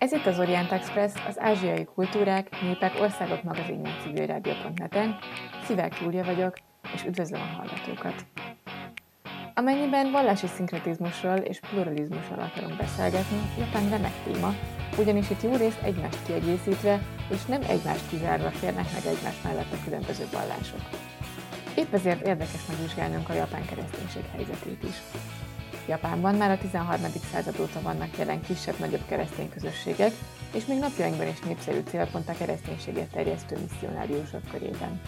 Ez itt az Orient Express, az ázsiai kultúrák, népek, országok magazinja civilrádió.net-en. Szivák Júlia vagyok, és üdvözlöm a hallgatókat! Amennyiben vallási szinkretizmusról és pluralizmusról akarunk beszélgetni, Japán remek téma, ugyanis itt jó részt egymást kiegészítve és nem egymást kizárva férnek meg egymás mellett a különböző vallások. Épp ezért érdekes megvizsgálnunk a japán kereszténység helyzetét is. Japánban már a 13. század óta vannak jelen kisebb-nagyobb keresztény közösségek, és még napjainkban is népszerű célpont a kereszténységet terjesztő misszionáriusok körében.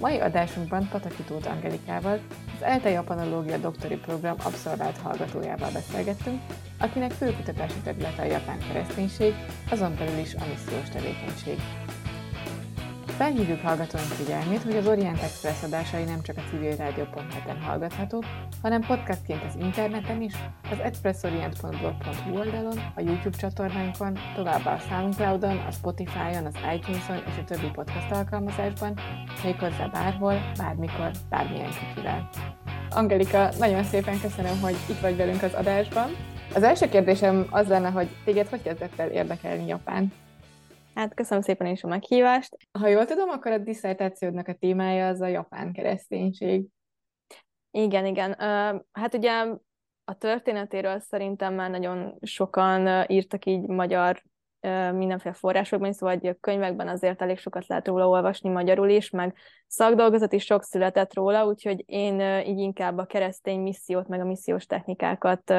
Mai adásunkban Pataki Tóth Angelikával, az ELTE Japanológia doktori program abszolvált hallgatójával beszélgettünk, akinek fő kutatási területe a japán kereszténység, azon belül is a missziós tevékenység. Felhívjuk hallgatóink figyelmét, hogy az Orient Express adásai nem csak a civilrádió.net-en hallgathatók, hanem podcastként az interneten is, az expressorient.blog.hu oldalon, a YouTube csatornánkon, továbbá a Soundcloudon, a Spotify-on, az iTunes-on és a többi podcast alkalmazásban, méghozzá bárhol, bármikor, bármilyen kicsivel. Angelika, nagyon szépen köszönöm, hogy itt vagy velünk az adásban. Az első kérdésem az lenne, hogy téged hogy kezdett el érdekelni Japán? Hát köszönöm szépen is a meghívást. Ha jól tudom, akkor a diszertációdnak a témája az a japán kereszténység. Igen, igen. Hát ugye a történetéről szerintem már nagyon sokan írtak így magyar mindenféle forrásokban, szóval a könyvekben azért elég sokat lehet róla olvasni magyarul is, meg szakdolgozat is sok született róla, úgyhogy én így inkább a keresztény missziót, meg a missziós technikákat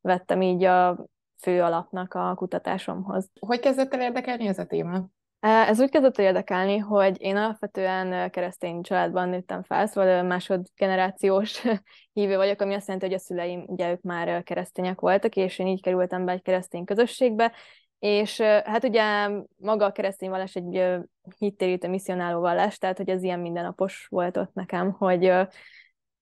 vettem így a fő alapnak a kutatásomhoz. Hogy kezdett el érdekelni ez a téma? Ez úgy kezdett érdekelni, hogy én alapvetően keresztény családban nőttem fel, szóval másodgenerációs hívő vagyok, ami azt jelenti, hogy a szüleim, ugye ők már keresztények voltak, és én így kerültem be egy keresztény közösségbe, és hát ugye maga a keresztény vallás egy hittérítő misszionáló vallás, tehát hogy ez ilyen mindennapos volt ott nekem, hogy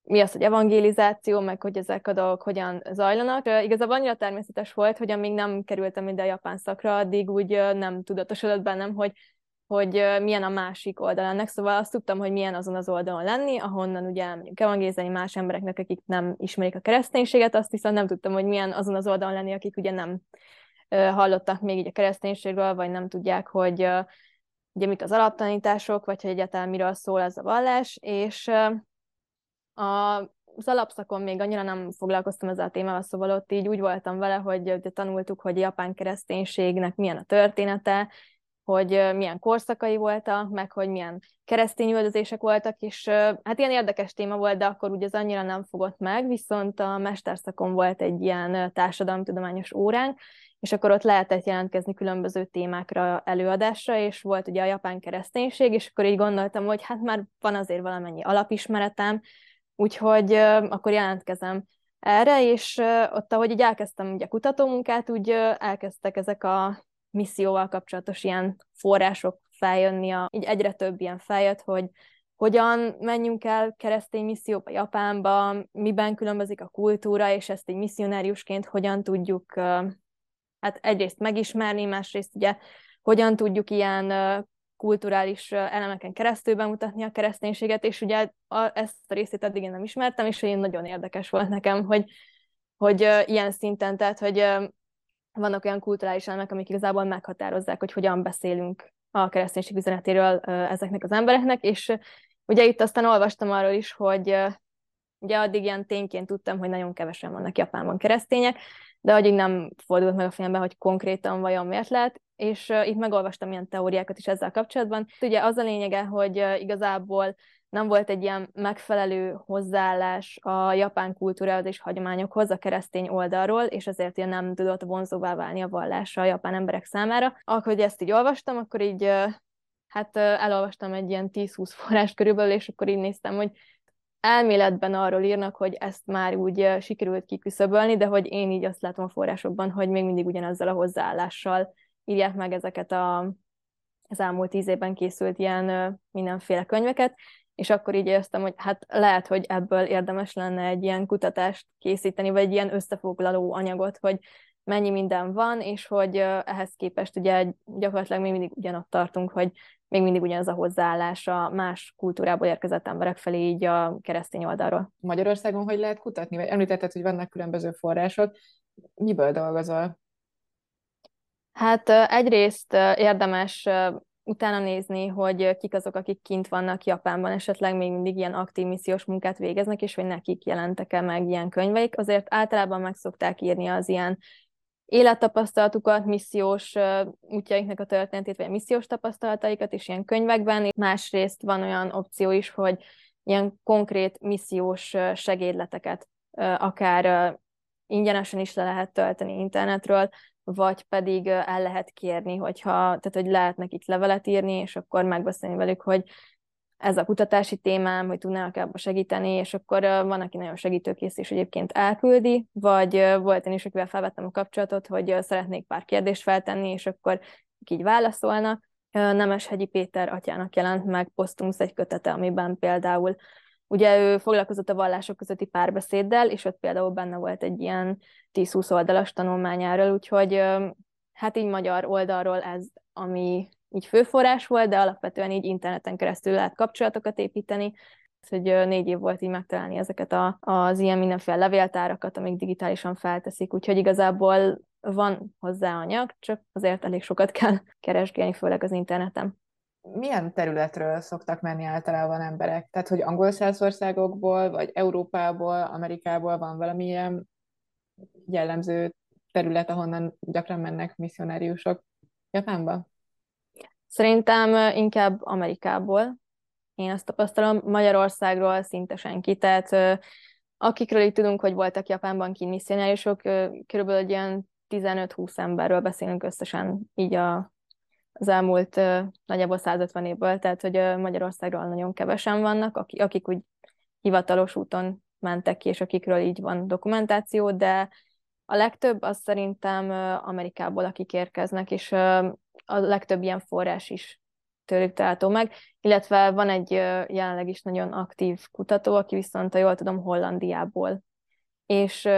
mi az, hogy evangélizáció, meg hogy ezek a dolgok hogyan zajlanak. Igazából annyira természetes volt, hogy amíg nem kerültem ide a japán szakra, addig úgy nem tudatosodott bennem, hogy, hogy milyen a másik oldal ennek. Szóval azt tudtam, hogy milyen azon az oldalon lenni, ahonnan ugye mondjuk evangélizálni más embereknek, akik nem ismerik a kereszténységet, azt viszont nem tudtam, hogy milyen azon az oldalon lenni, akik ugye nem hallottak még így a kereszténységről, vagy nem tudják, hogy ugye mik az alaptanítások, vagy hogy egyáltalán miről szól ez a vallás, és a, az alapszakon még annyira nem foglalkoztam ezzel a témával, szóval ott így úgy voltam vele, hogy tanultuk, hogy japán kereszténységnek milyen a története, hogy milyen korszakai voltak, meg hogy milyen keresztény üldözések voltak, és hát ilyen érdekes téma volt, de akkor ugye az annyira nem fogott meg, viszont a mesterszakon volt egy ilyen társadalomtudományos óránk, és akkor ott lehetett jelentkezni különböző témákra előadásra, és volt ugye a japán kereszténység, és akkor így gondoltam, hogy hát már van azért valamennyi alapismeretem, Úgyhogy akkor jelentkezem erre, és ott, ahogy így elkezdtem ugye kutatómunkát, úgy elkezdtek ezek a misszióval kapcsolatos ilyen források feljönni, a, így egyre több ilyen feljött, hogy hogyan menjünk el keresztény misszióba Japánba, miben különbözik a kultúra, és ezt egy misszionáriusként hogyan tudjuk hát egyrészt megismerni, másrészt ugye hogyan tudjuk ilyen kulturális elemeken keresztül bemutatni a kereszténységet, és ugye a, ezt a részét eddig én nem ismertem, és én nagyon érdekes volt nekem, hogy, hogy uh, ilyen szinten, tehát hogy uh, vannak olyan kulturális elemek, amik igazából meghatározzák, hogy hogyan beszélünk a kereszténység üzenetéről uh, ezeknek az embereknek, és ugye itt aztán olvastam arról is, hogy ugye addig ilyen tényként tudtam, hogy nagyon kevesen vannak Japánban keresztények, de addig nem fordult meg a fejembe, hogy konkrétan vajon miért lehet, és itt megolvastam ilyen teóriákat is ezzel kapcsolatban. Ugye az a lényege, hogy igazából nem volt egy ilyen megfelelő hozzáállás a japán kultúrához és hagyományokhoz a keresztény oldalról, és ezért ilyen nem tudott vonzóvá válni a vallása a japán emberek számára. Akkor, hogy ezt így olvastam, akkor így hát elolvastam egy ilyen 10-20 forrás körülbelül, és akkor így néztem, hogy elméletben arról írnak, hogy ezt már úgy sikerült kiküszöbölni, de hogy én így azt látom a forrásokban, hogy még mindig ugyanezzel a hozzáállással írják meg ezeket a, az elmúlt tíz évben készült ilyen mindenféle könyveket, és akkor így éreztem, hogy hát lehet, hogy ebből érdemes lenne egy ilyen kutatást készíteni, vagy egy ilyen összefoglaló anyagot, hogy mennyi minden van, és hogy ehhez képest ugye gyakorlatilag még mindig ugyanott tartunk, hogy még mindig ugyanaz a hozzáállás a más kultúrából érkezett emberek felé így a keresztény oldalról. Magyarországon hogy lehet kutatni? Vagy említetted, hogy vannak különböző források. Miből dolgozol? Hát egyrészt érdemes utána nézni, hogy kik azok, akik kint vannak Japánban, esetleg még mindig ilyen aktív missziós munkát végeznek, és hogy nekik jelentek-e meg ilyen könyveik. Azért általában meg szokták írni az ilyen élettapasztalatukat, missziós útjaiknak a történetét, vagy a missziós tapasztalataikat is ilyen könyvekben. Másrészt van olyan opció is, hogy ilyen konkrét missziós segédleteket akár ingyenesen is le lehet tölteni internetről, vagy pedig el lehet kérni, hogyha, tehát hogy lehet nekik levelet írni, és akkor megbeszélni velük, hogy ez a kutatási témám, hogy tudnának ebbe segíteni, és akkor van, aki nagyon segítőkész és egyébként elküldi, vagy volt én is, akivel felvettem a kapcsolatot, hogy szeretnék pár kérdést feltenni, és akkor így válaszolnak. Nemeshegyi Péter atyának jelent meg Posztumusz egy kötete, amiben például Ugye ő foglalkozott a vallások közötti párbeszéddel, és ott például benne volt egy ilyen 10-20 oldalas tanulmányáról, úgyhogy hát így magyar oldalról ez, ami így főforrás volt, de alapvetően így interneten keresztül lehet kapcsolatokat építeni, hogy négy év volt így megtalálni ezeket a, az ilyen mindenféle levéltárakat, amik digitálisan felteszik, úgyhogy igazából van hozzá anyag, csak azért elég sokat kell keresgélni, főleg az interneten milyen területről szoktak menni általában emberek? Tehát, hogy angol országokból, vagy Európából, Amerikából van valamilyen jellemző terület, ahonnan gyakran mennek misszionáriusok Japánba? Szerintem inkább Amerikából. Én azt tapasztalom, Magyarországról szinte senki. Tehát akikről így tudunk, hogy voltak Japánban kint misszionáriusok, körülbelül egy ilyen 15-20 emberről beszélünk összesen így a az elmúlt nagyjából 150 évből, tehát hogy Magyarországról nagyon kevesen vannak, akik úgy hivatalos úton mentek ki, és akikről így van dokumentáció, de a legtöbb az szerintem Amerikából, akik érkeznek, és a legtöbb ilyen forrás is tőlük található meg, illetve van egy jelenleg is nagyon aktív kutató, aki viszont, ha jól tudom, Hollandiából, és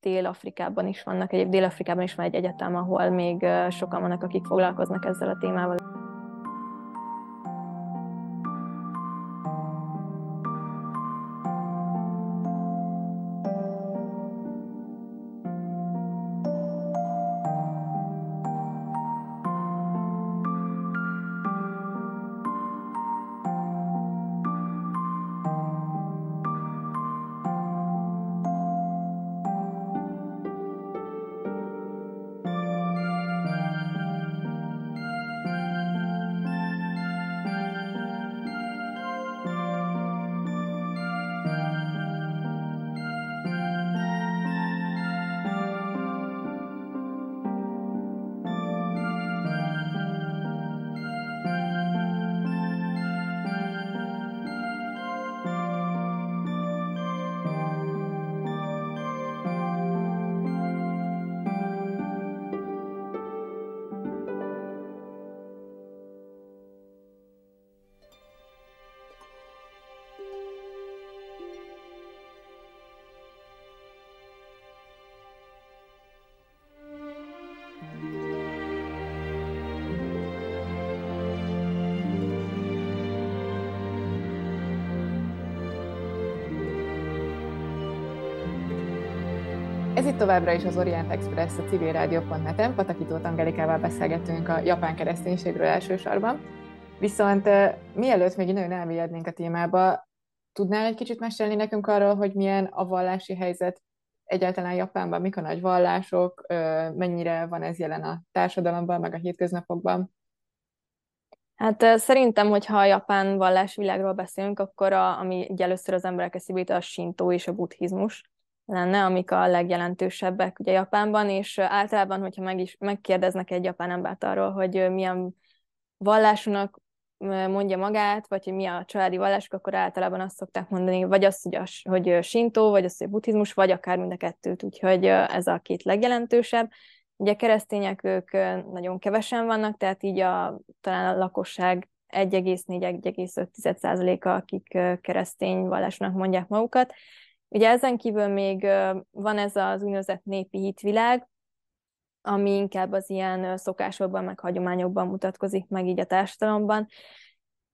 Dél-Afrikában is vannak, egyéb Dél-Afrikában is van egy egyetem, ahol még sokan vannak, akik foglalkoznak ezzel a témával. Továbbra is az Orient Express a civilrádió.net-en. Patakító Angelikával beszélgetünk a japán kereszténységről elsősorban. Viszont mielőtt még nagyon elmélyednénk a témába, tudnál egy kicsit mesélni nekünk arról, hogy milyen a vallási helyzet egyáltalán Japánban, mik a nagy vallások, mennyire van ez jelen a társadalomban, meg a hétköznapokban? Hát szerintem, hogyha a japán vallásvilágról beszélünk, akkor a, ami először az emberek eszébe a sintó és a buddhizmus lenne, amik a legjelentősebbek ugye Japánban, és általában, hogyha meg is megkérdeznek egy japán embert arról, hogy milyen vallásúnak mondja magát, vagy hogy mi a családi vallásuk, akkor általában azt szokták mondani, vagy azt, hogy, a, hogy sintó, vagy azt, hogy buddhizmus, vagy akár mind a kettőt, úgyhogy ez a két legjelentősebb. Ugye keresztények ők nagyon kevesen vannak, tehát így a, talán a lakosság 1,4-1,5%-a, akik keresztény vallásnak mondják magukat, Ugye ezen kívül még van ez az úgynevezett népi hitvilág, ami inkább az ilyen szokásokban, meg hagyományokban mutatkozik meg így a társadalomban.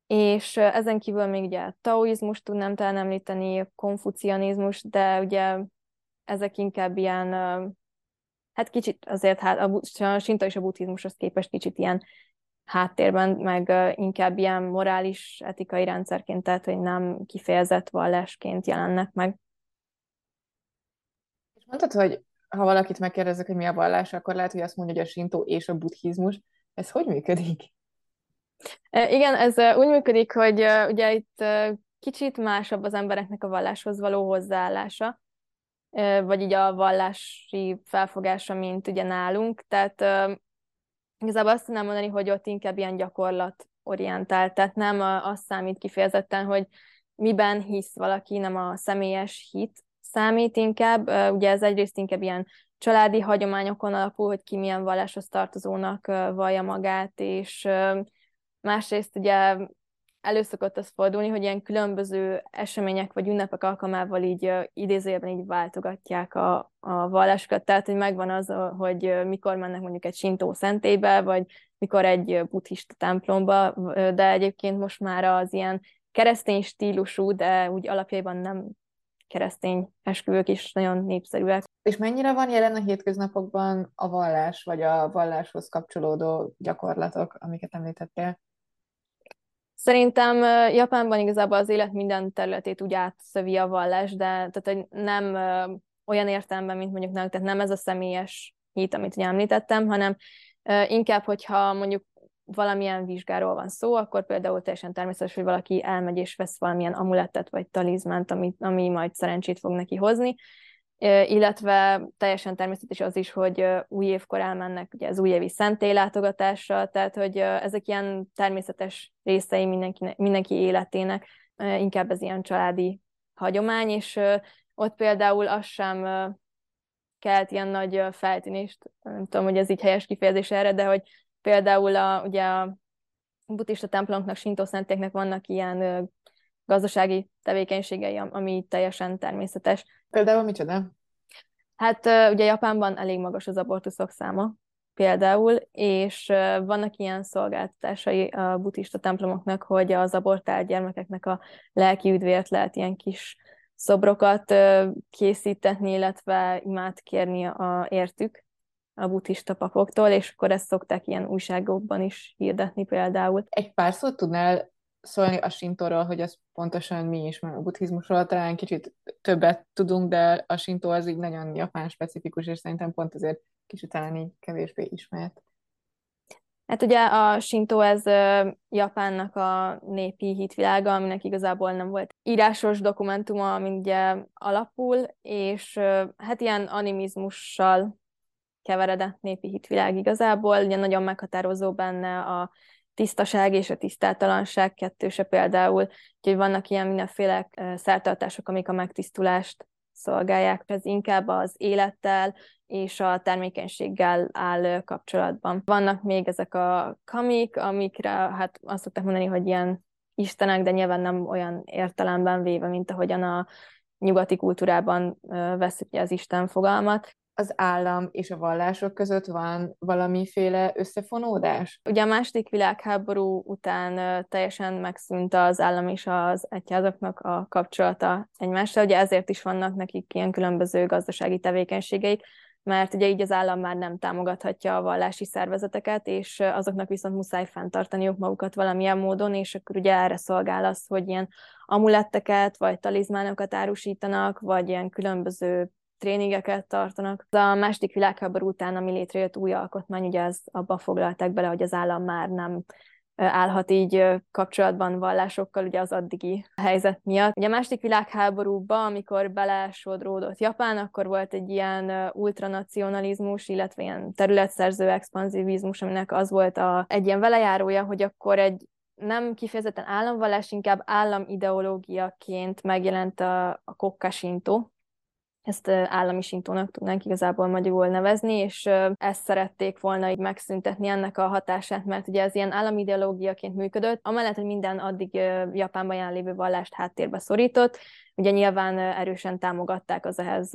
És ezen kívül még ugye a taoizmus tudnám talán említeni, konfucianizmus, de ugye ezek inkább ilyen hát kicsit azért hát a sinta és a buddhizmushoz képest kicsit ilyen háttérben, meg inkább ilyen morális, etikai rendszerként, tehát hogy nem kifejezett vallásként jelennek meg. Mondtad, hogy ha valakit megkérdezek, hogy mi a vallás, akkor lehet, hogy azt mondja, hogy a sintó és a buddhizmus. Ez hogy működik? Igen, ez úgy működik, hogy ugye itt kicsit másabb az embereknek a valláshoz való hozzáállása, vagy így a vallási felfogása, mint ugye nálunk. Tehát igazából azt tudnám mondani, hogy ott inkább ilyen gyakorlat orientált, tehát nem az számít kifejezetten, hogy miben hisz valaki, nem a személyes hit számít inkább. Ugye ez egyrészt inkább ilyen családi hagyományokon alapul, hogy ki milyen valláshoz tartozónak vallja magát, és másrészt ugye előszokott az fordulni, hogy ilyen különböző események vagy ünnepek alkalmával így idézőjelben így váltogatják a, a vallásokat, tehát hogy megvan az, hogy mikor mennek mondjuk egy sintó szentébe, vagy mikor egy buddhista templomba, de egyébként most már az ilyen keresztény stílusú, de úgy alapjaiban nem keresztény esküvők is nagyon népszerűek. És mennyire van jelen a hétköznapokban a vallás, vagy a valláshoz kapcsolódó gyakorlatok, amiket említettél? Szerintem Japánban igazából az élet minden területét úgy átszövi a vallás, de tehát, hogy nem olyan értelemben, mint mondjuk nálunk, tehát nem ez a személyes hit, amit ugye említettem, hanem inkább, hogyha mondjuk valamilyen vizsgáról van szó, akkor például teljesen természetes, hogy valaki elmegy és vesz valamilyen amulettet vagy talizmánt, ami, ami majd szerencsét fog neki hozni, illetve teljesen természetes az is, hogy új évkor elmennek ugye az újévi szentély látogatásra, tehát hogy ezek ilyen természetes részei mindenki, mindenki életének, inkább ez ilyen családi hagyomány, és ott például az sem kelt ilyen nagy feltűnést, nem tudom, hogy ez így helyes kifejezés erre, de hogy például a, ugye a buddhista templomoknak, sintó szentéknek vannak ilyen gazdasági tevékenységei, ami teljesen természetes. Például micsoda? Hát ugye Japánban elég magas az abortuszok száma, például, és vannak ilyen szolgáltatásai a buddhista templomoknak, hogy az abortált gyermekeknek a lelki üdvért lehet ilyen kis szobrokat készítetni, illetve imád kérni a értük a buddhista papoktól, és akkor ezt szokták ilyen újságokban is hirdetni például. Egy pár szót tudnál szólni a sintóról, hogy az pontosan mi is, mert a buddhizmusról talán kicsit többet tudunk, de a sintó az így nagyon japán specifikus, és szerintem pont azért kicsit talán így kevésbé ismert. Hát ugye a Shinto ez Japánnak a népi hitvilága, aminek igazából nem volt írásos dokumentuma, amin ugye alapul, és hát ilyen animizmussal keveredett népi hitvilág igazából, ugye nagyon meghatározó benne a tisztaság és a tisztátalanság kettőse például, úgyhogy vannak ilyen mindenféle szertartások, amik a megtisztulást szolgálják, ez inkább az élettel és a termékenységgel áll kapcsolatban. Vannak még ezek a kamik, amikre hát azt szokták mondani, hogy ilyen istenek, de nyilván nem olyan értelemben véve, mint ahogyan a nyugati kultúrában veszük az Isten fogalmat az állam és a vallások között van valamiféle összefonódás? Ugye a második világháború után teljesen megszűnt az állam és az egyházaknak a kapcsolata egymással, ugye ezért is vannak nekik ilyen különböző gazdasági tevékenységeik, mert ugye így az állam már nem támogathatja a vallási szervezeteket, és azoknak viszont muszáj fenntartaniuk magukat valamilyen módon, és akkor ugye erre szolgál az, hogy ilyen amuletteket, vagy talizmánokat árusítanak, vagy ilyen különböző tréningeket tartanak. A második világháború után, ami létrejött új alkotmány, ugye az abban foglalták bele, hogy az állam már nem állhat így kapcsolatban vallásokkal, ugye az addigi helyzet miatt. Ugye a második világháborúban, amikor belesodródott Japán, akkor volt egy ilyen ultranacionalizmus, illetve ilyen területszerző expanzivizmus, aminek az volt a, egy ilyen velejárója, hogy akkor egy nem kifejezetten államvallás, inkább államideológiaként megjelent a, a kokkasintó, ezt állami sintónak tudnánk igazából magyarul nevezni, és ezt szerették volna így megszüntetni ennek a hatását, mert ugye ez ilyen állami ideológiaként működött, amellett, hogy minden addig Japánban jelenlévő vallást háttérbe szorított, ugye nyilván erősen támogatták az ehhez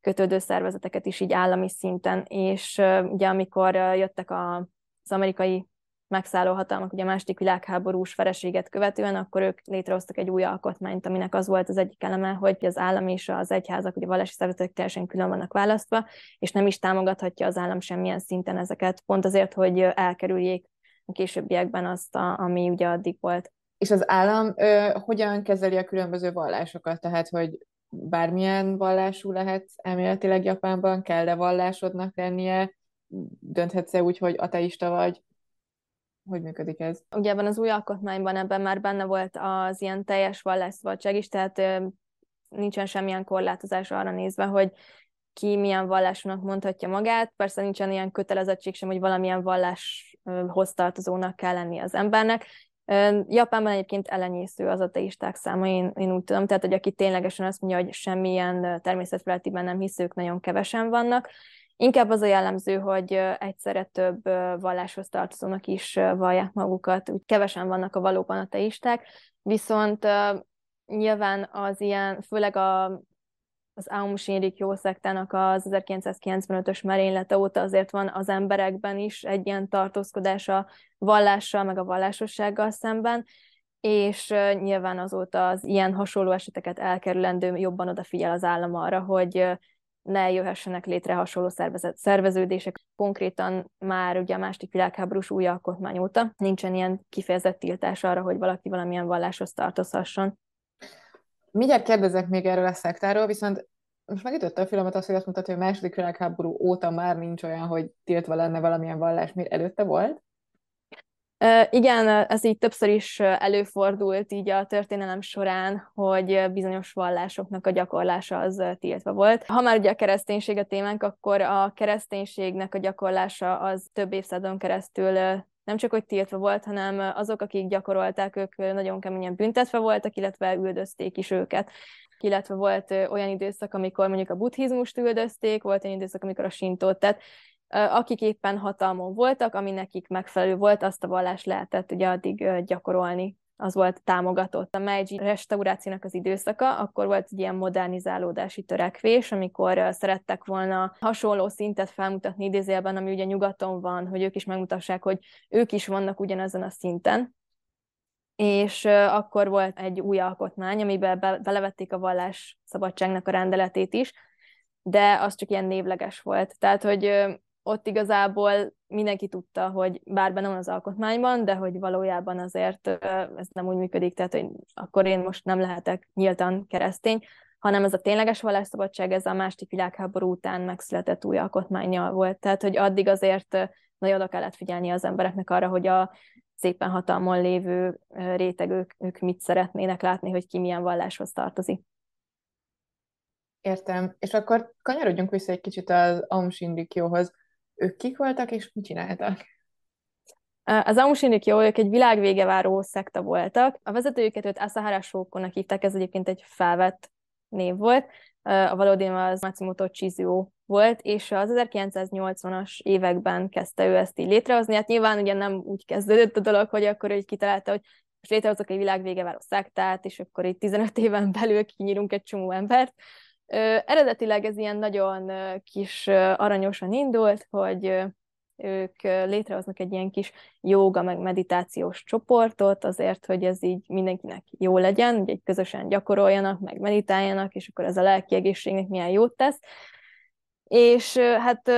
kötődő szervezeteket is így állami szinten, és ugye amikor jöttek a, az amerikai megszálló hatalmak, ugye a második világháborús vereséget követően, akkor ők létrehoztak egy új alkotmányt, aminek az volt az egyik eleme, hogy az állam és az egyházak, ugye a vallási szervezetek teljesen külön vannak választva, és nem is támogathatja az állam semmilyen szinten ezeket, pont azért, hogy elkerüljék a későbbiekben azt, a, ami ugye addig volt. És az állam ö, hogyan kezeli a különböző vallásokat? Tehát, hogy bármilyen vallású lehet elméletileg Japánban, kell-e vallásodnak lennie, dönthetsz-e úgy, hogy ateista vagy? Hogy működik ez? Ugye ebben az új alkotmányban ebben már benne volt az ilyen teljes vallásszabadság is, tehát nincsen semmilyen korlátozás arra nézve, hogy ki milyen vallásúnak mondhatja magát. Persze nincsen ilyen kötelezettség sem, hogy valamilyen valláshoz tartozónak kell lenni az embernek. Japánban egyébként elenyésző az ateisták száma, én, én úgy tudom, tehát hogy aki ténylegesen azt mondja, hogy semmilyen természetfeletiben nem hiszők, nagyon kevesen vannak. Inkább az a jellemző, hogy egyszerre több valláshoz tartozónak is vallják magukat, úgy kevesen vannak a valóban ateisták, viszont nyilván az ilyen, főleg a az Aum Shinrik jó szektának az 1995-ös merénylete óta azért van az emberekben is egy ilyen tartózkodás a vallással, meg a vallásossággal szemben, és nyilván azóta az ilyen hasonló eseteket elkerülendő jobban odafigyel az állam arra, hogy ne jöhessenek létre hasonló szervezet, szerveződések. Konkrétan már ugye a második világháborús új alkotmány óta nincsen ilyen kifejezett tiltás arra, hogy valaki valamilyen valláshoz tartozhasson. Mindjárt kérdezek még erről a szektáról, viszont most megütötte a filmet azt, hogy azt mutatja, hogy a második világháború óta már nincs olyan, hogy tiltva lenne valamilyen vallás, miért előtte volt? Igen, ez így többször is előfordult így a történelem során, hogy bizonyos vallásoknak a gyakorlása az tiltva volt. Ha már ugye a kereszténység a témánk, akkor a kereszténységnek a gyakorlása az több évszázadon keresztül nem csak hogy tiltva volt, hanem azok, akik gyakorolták, ők nagyon keményen büntetve voltak, illetve üldözték is őket. Illetve volt olyan időszak, amikor mondjuk a buddhizmust üldözték, volt olyan időszak, amikor a sintót, tehát akik éppen hatalmon voltak, ami nekik megfelelő volt, azt a vallást lehetett ugye addig gyakorolni az volt támogatott. A Meiji restaurációnak az időszaka, akkor volt egy ilyen modernizálódási törekvés, amikor szerettek volna hasonló szintet felmutatni idézőjelben, ami ugye nyugaton van, hogy ők is megmutassák, hogy ők is vannak ugyanezen a szinten. És akkor volt egy új alkotmány, amiben belevették a vallás szabadságnak a rendeletét is, de az csak ilyen névleges volt. Tehát, hogy ott igazából mindenki tudta, hogy bár benne az alkotmányban, de hogy valójában azért ez nem úgy működik, tehát hogy akkor én most nem lehetek nyíltan keresztény, hanem ez a tényleges vallásszabadság, ez a második világháború után megszületett új alkotmánya volt. Tehát, hogy addig azért nagyon oda kellett figyelni az embereknek arra, hogy a szépen hatalmon lévő rétegük ők mit szeretnének látni, hogy ki milyen valláshoz tartozik. Értem. És akkor kanyarodjunk vissza egy kicsit az Aum Shinrikyohoz. Ők kik voltak, és mit csináltak? Az Amushinik jó, ők egy világvége váró szekta voltak. A vezetőjüket őt Asahara Shokonak hívták, ez egyébként egy felvett név volt. A valódi az Matsumoto Chizuo volt, és az 1980-as években kezdte ő ezt így létrehozni. Hát nyilván ugye nem úgy kezdődött a dolog, hogy akkor ő kitalálta, hogy most létrehozok egy világvége váró szektát, és akkor itt 15 éven belül kinyírunk egy csomó embert, Eredetileg ez ilyen nagyon kis aranyosan indult, hogy ők létrehoznak egy ilyen kis jóga meg meditációs csoportot, azért, hogy ez így mindenkinek jó legyen, hogy egy közösen gyakoroljanak, meg meditáljanak, és akkor ez a lelki egészségnek milyen jót tesz. És hát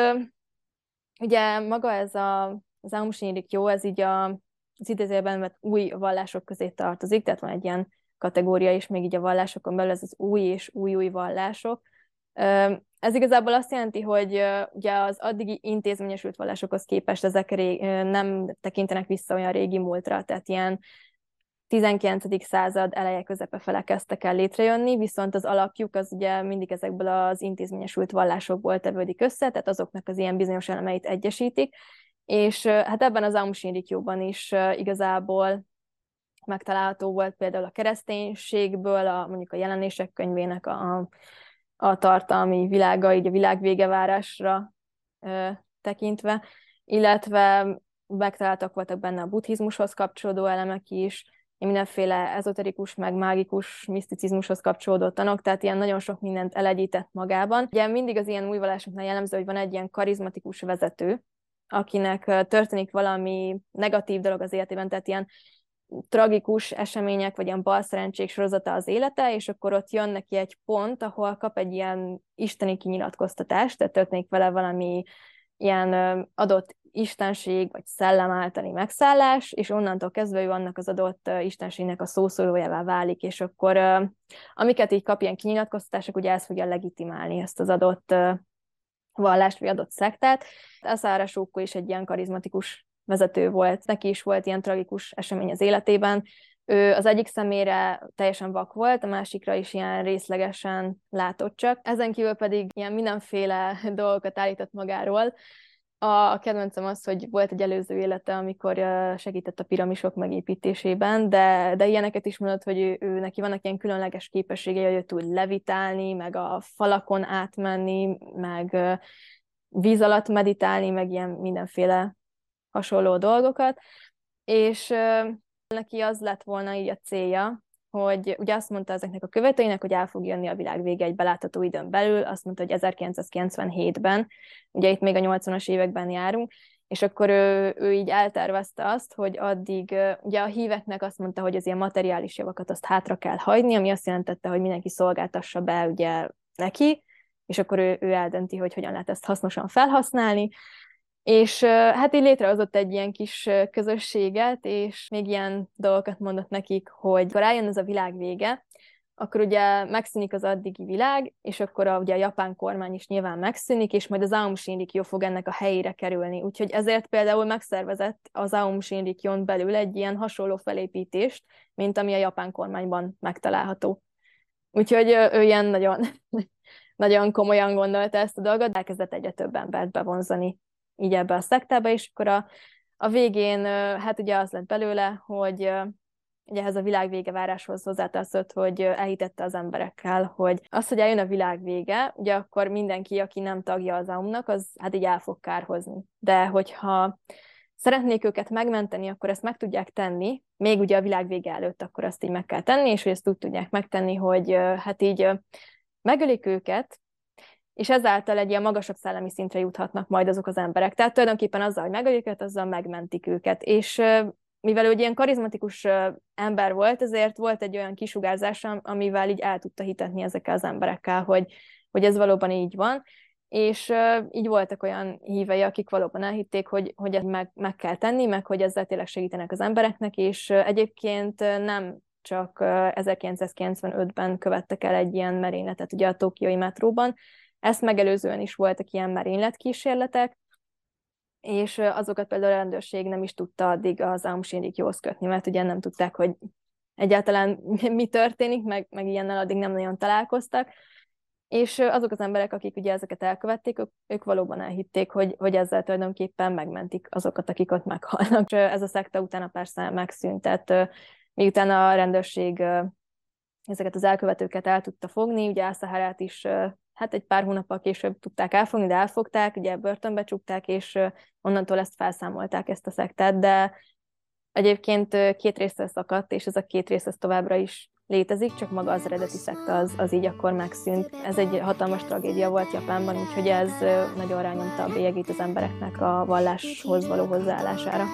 ugye maga ez a, az Ámusinyirik jó, ez így a, az idézőjelben új vallások közé tartozik, tehát van egy ilyen kategória is, még így a vallásokon belül ez az új és új-új vallások. Ez igazából azt jelenti, hogy ugye az addigi intézményesült vallásokhoz képest ezek nem tekintenek vissza olyan régi múltra, tehát ilyen 19. század eleje közepe fele kezdtek el létrejönni, viszont az alapjuk az ugye mindig ezekből az intézményesült vallásokból tevődik össze, tehát azoknak az ilyen bizonyos elemeit egyesítik, és hát ebben az Amushinrikjóban is igazából megtalálható volt például a kereszténységből, a, mondjuk a jelenések könyvének a, a tartalmi világa, így a világ végevárásra ö, tekintve, illetve megtaláltak voltak benne a buddhizmushoz kapcsolódó elemek is, mindenféle ezoterikus, meg mágikus miszticizmushoz kapcsolódó tanok, tehát ilyen nagyon sok mindent elegyített magában. Ugye mindig az ilyen új vallásoknál jellemző, hogy van egy ilyen karizmatikus vezető, akinek történik valami negatív dolog az életében, tehát ilyen tragikus események, vagy ilyen balszerencsék sorozata az élete, és akkor ott jön neki egy pont, ahol kap egy ilyen isteni kinyilatkoztatást, tehát történik vele valami ilyen adott istenség vagy szellem általi megszállás, és onnantól kezdve ő annak az adott istenségnek a szószólójává válik, és akkor amiket így kap ilyen kinyilatkoztatások, ugye ez fogja legitimálni ezt az adott vallást, vagy adott szektát. Aszára Sókó is egy ilyen karizmatikus vezető volt, neki is volt ilyen tragikus esemény az életében. Ő az egyik szemére teljesen vak volt, a másikra is ilyen részlegesen látott csak. Ezen kívül pedig ilyen mindenféle dolgokat állított magáról, a kedvencem az, hogy volt egy előző élete, amikor segített a piramisok megépítésében, de, de ilyeneket is mondott, hogy ő, ő neki vannak ilyen különleges képességei, hogy ő tud levitálni, meg a falakon átmenni, meg víz alatt meditálni, meg ilyen mindenféle hasonló dolgokat, és neki az lett volna így a célja, hogy ugye azt mondta ezeknek a követőinek, hogy el fog jönni a világ vége egy belátható időn belül, azt mondta, hogy 1997-ben, ugye itt még a 80-as években járunk, és akkor ő, ő így eltervezte azt, hogy addig, ugye a híveknek azt mondta, hogy az ilyen materiális javakat azt hátra kell hagyni, ami azt jelentette, hogy mindenki szolgáltassa be ugye neki, és akkor ő, ő eldönti, hogy hogyan lehet ezt hasznosan felhasználni, és hát így létrehozott egy ilyen kis közösséget, és még ilyen dolgokat mondott nekik, hogy ha rájön ez a világ vége, akkor ugye megszűnik az addigi világ, és akkor a, ugye a japán kormány is nyilván megszűnik, és majd az Aum Shinrikyo fog ennek a helyére kerülni. Úgyhogy ezért például megszervezett az Aum Shinrikyon belül egy ilyen hasonló felépítést, mint ami a japán kormányban megtalálható. Úgyhogy ő ilyen nagyon, nagyon komolyan gondolta ezt a dolgot, elkezdett egyre több embert bevonzani így ebbe a szektába, és akkor a, a végén, hát ugye az lett belőle, hogy ugye ehhez a világ vége váráshoz hozzátartott, hogy elhitette az emberekkel, hogy az, hogy eljön a világ vége, ugye akkor mindenki, aki nem tagja az AUM-nak, az hát így el fog kárhozni. De hogyha szeretnék őket megmenteni, akkor ezt meg tudják tenni, még ugye a világ vége előtt akkor azt így meg kell tenni, és hogy ezt úgy tudják megtenni, hogy hát így megölik őket, és ezáltal egy ilyen magasabb szellemi szintre juthatnak majd azok az emberek. Tehát tulajdonképpen azzal, hogy megöljük őket, azzal megmentik őket. És mivel ő ilyen karizmatikus ember volt, ezért volt egy olyan kisugárzása, amivel így el tudta hitetni ezekkel az emberekkel, hogy, hogy ez valóban így van. És így voltak olyan hívei, akik valóban elhitték, hogy, hogy ezt meg, meg kell tenni, meg hogy ezzel tényleg segítenek az embereknek, és egyébként nem csak uh, 1995-ben követtek el egy ilyen merényletet ugye a tokiói metróban, ezt megelőzően is voltak ilyen merényletkísérletek, és azokat például a rendőrség nem is tudta addig az jóhoz kötni, mert ugye nem tudták, hogy egyáltalán mi történik, meg, meg ilyennel addig nem nagyon találkoztak, és azok az emberek, akik ugye ezeket elkövették, ők, ők valóban elhitték, hogy, hogy ezzel tulajdonképpen megmentik azokat, akik ott meghalnak. És ez a szekta utána persze megszűnt, tehát miután a rendőrség ezeket az elkövetőket el tudta fogni, ugye Ászaharát is hát egy pár hónappal később tudták elfogni, de elfogták, ugye börtönbe csukták, és onnantól ezt felszámolták, ezt a szektát, de egyébként két részre szakadt, és ez a két rész ez továbbra is létezik, csak maga az eredeti szekta az, az így akkor megszűnt. Ez egy hatalmas tragédia volt Japánban, úgyhogy ez nagyon rányomta a bélyegét az embereknek a valláshoz való hozzáállására.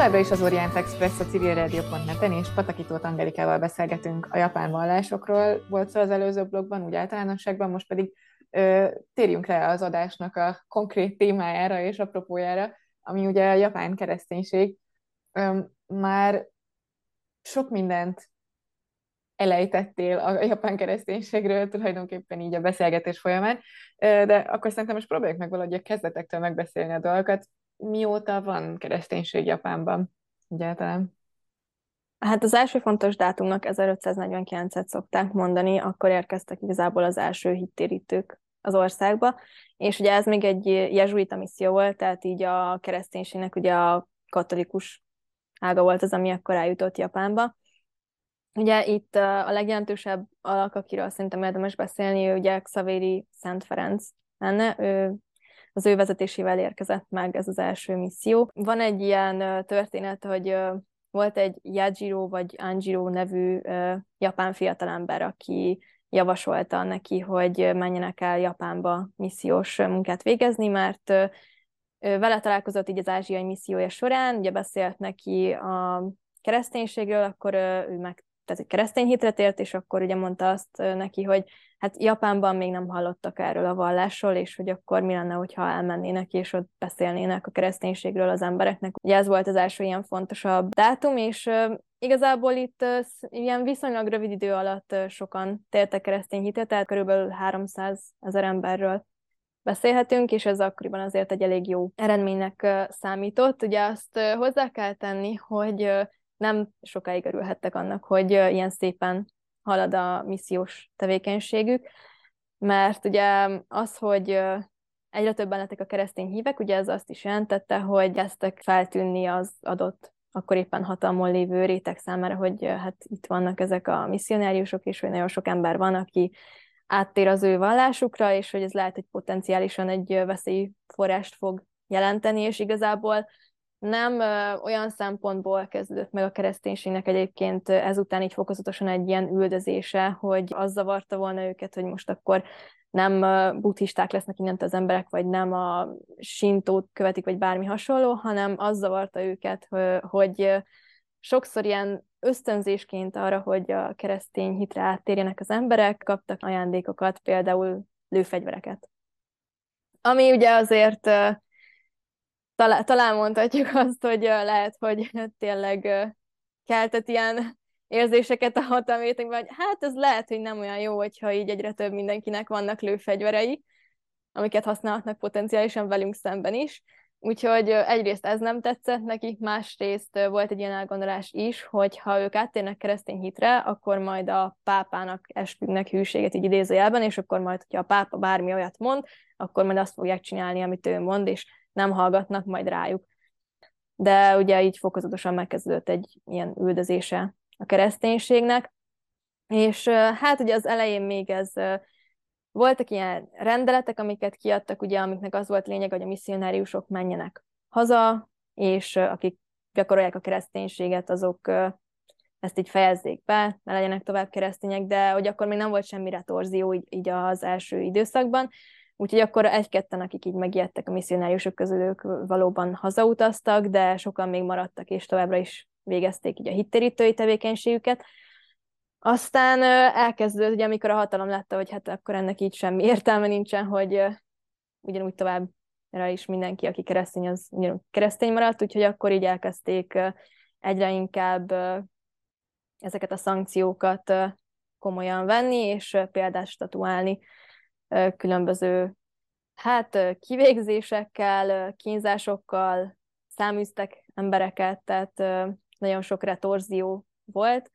Továbbra is az Orient Express a civilradio.net-en, és Patakítót Angelikával beszélgetünk a japán vallásokról. Volt szó az előző blogban, úgy általánosságban, most pedig ö, térjünk rá az adásnak a konkrét témájára és apropójára, ami ugye a japán kereszténység. Ö, már sok mindent elejtettél a japán kereszténységről tulajdonképpen így a beszélgetés folyamán, de akkor szerintem most próbáljuk meg valahogy a kezdetektől megbeszélni a dolgokat. Mióta van kereszténység Japánban egyáltalán? Hát az első fontos dátumnak 1549-et szokták mondani, akkor érkeztek igazából az első hittérítők az országba, és ugye ez még egy jezsuita misszió volt, tehát így a kereszténységnek ugye a katolikus ága volt az, ami akkor eljutott Japánba. Ugye itt a legjelentősebb alak, akiről szerintem érdemes beszélni, ő ugye Xavéri Szent Ferenc lenne, ő az ő vezetésével érkezett meg ez az első misszió. Van egy ilyen történet, hogy volt egy Yajiro vagy Anjiro nevű japán fiatalember, aki javasolta neki, hogy menjenek el Japánba missziós munkát végezni, mert vele találkozott így az ázsiai missziója során, ugye beszélt neki a kereszténységről, akkor ő meg tehát egy keresztény hitre tért, és akkor ugye mondta azt neki, hogy hát Japánban még nem hallottak erről a vallásról, és hogy akkor mi lenne, hogyha elmennének, és ott beszélnének a kereszténységről az embereknek. Ugye ez volt az első ilyen fontosabb dátum, és igazából itt ilyen viszonylag rövid idő alatt sokan tértek keresztény hitet, tehát körülbelül 300 ezer emberről beszélhetünk, és ez akkoriban azért egy elég jó eredménynek számított. Ugye azt hozzá kell tenni, hogy nem sokáig örülhettek annak, hogy ilyen szépen halad a missziós tevékenységük, mert ugye az, hogy egyre többen lettek a keresztény hívek, ugye ez azt is jelentette, hogy kezdtek feltűnni az adott akkor éppen hatalmon lévő réteg számára, hogy hát itt vannak ezek a misszionáriusok, és hogy nagyon sok ember van, aki áttér az ő vallásukra, és hogy ez lehet, hogy potenciálisan egy veszélyforrást fog jelenteni, és igazából nem ö, olyan szempontból kezdődött meg a kereszténységnek egyébként ezután így fokozatosan egy ilyen üldözése, hogy az zavarta volna őket, hogy most akkor nem buddhisták lesznek innent az emberek, vagy nem a sintót követik, vagy bármi hasonló, hanem az zavarta őket, hogy sokszor ilyen ösztönzésként arra, hogy a keresztény hitre áttérjenek az emberek, kaptak ajándékokat, például lőfegyvereket. Ami ugye azért talán, talán mondhatjuk azt, hogy lehet, hogy tényleg keltett ilyen érzéseket a hatalmétekben, hogy hát ez lehet, hogy nem olyan jó, hogyha így egyre több mindenkinek vannak lőfegyverei, amiket használhatnak potenciálisan velünk szemben is. Úgyhogy egyrészt ez nem tetszett nekik, másrészt volt egy ilyen elgondolás is, hogy ha ők áttérnek keresztény hitre, akkor majd a pápának esküdnek hűséget így idézőjelben, és akkor majd, hogyha a pápa bármi olyat mond, akkor majd azt fogják csinálni, amit ő mond, és nem hallgatnak majd rájuk. De ugye így fokozatosan megkezdődött egy ilyen üldözése a kereszténységnek, és hát ugye az elején még ez voltak ilyen rendeletek, amiket kiadtak, ugye, amiknek az volt lényeg, hogy a misszionáriusok menjenek haza, és akik gyakorolják a kereszténységet, azok ezt így fejezzék be, ne legyenek tovább keresztények, de hogy akkor még nem volt semmi retorzió így, így az első időszakban, Úgyhogy akkor egy-ketten, akik így megijedtek a misszionáriusok közül, ők valóban hazautaztak, de sokan még maradtak, és továbbra is végezték így a hittérítői tevékenységüket. Aztán elkezdődött, ugye amikor a hatalom látta, hogy hát akkor ennek így semmi értelme nincsen, hogy ugyanúgy tovább rá is mindenki, aki keresztény, az ugyanúgy keresztény maradt, úgyhogy akkor így elkezdték egyre inkább ezeket a szankciókat komolyan venni, és példát statuálni különböző hát kivégzésekkel, kínzásokkal száműztek embereket, tehát nagyon sok retorzió volt,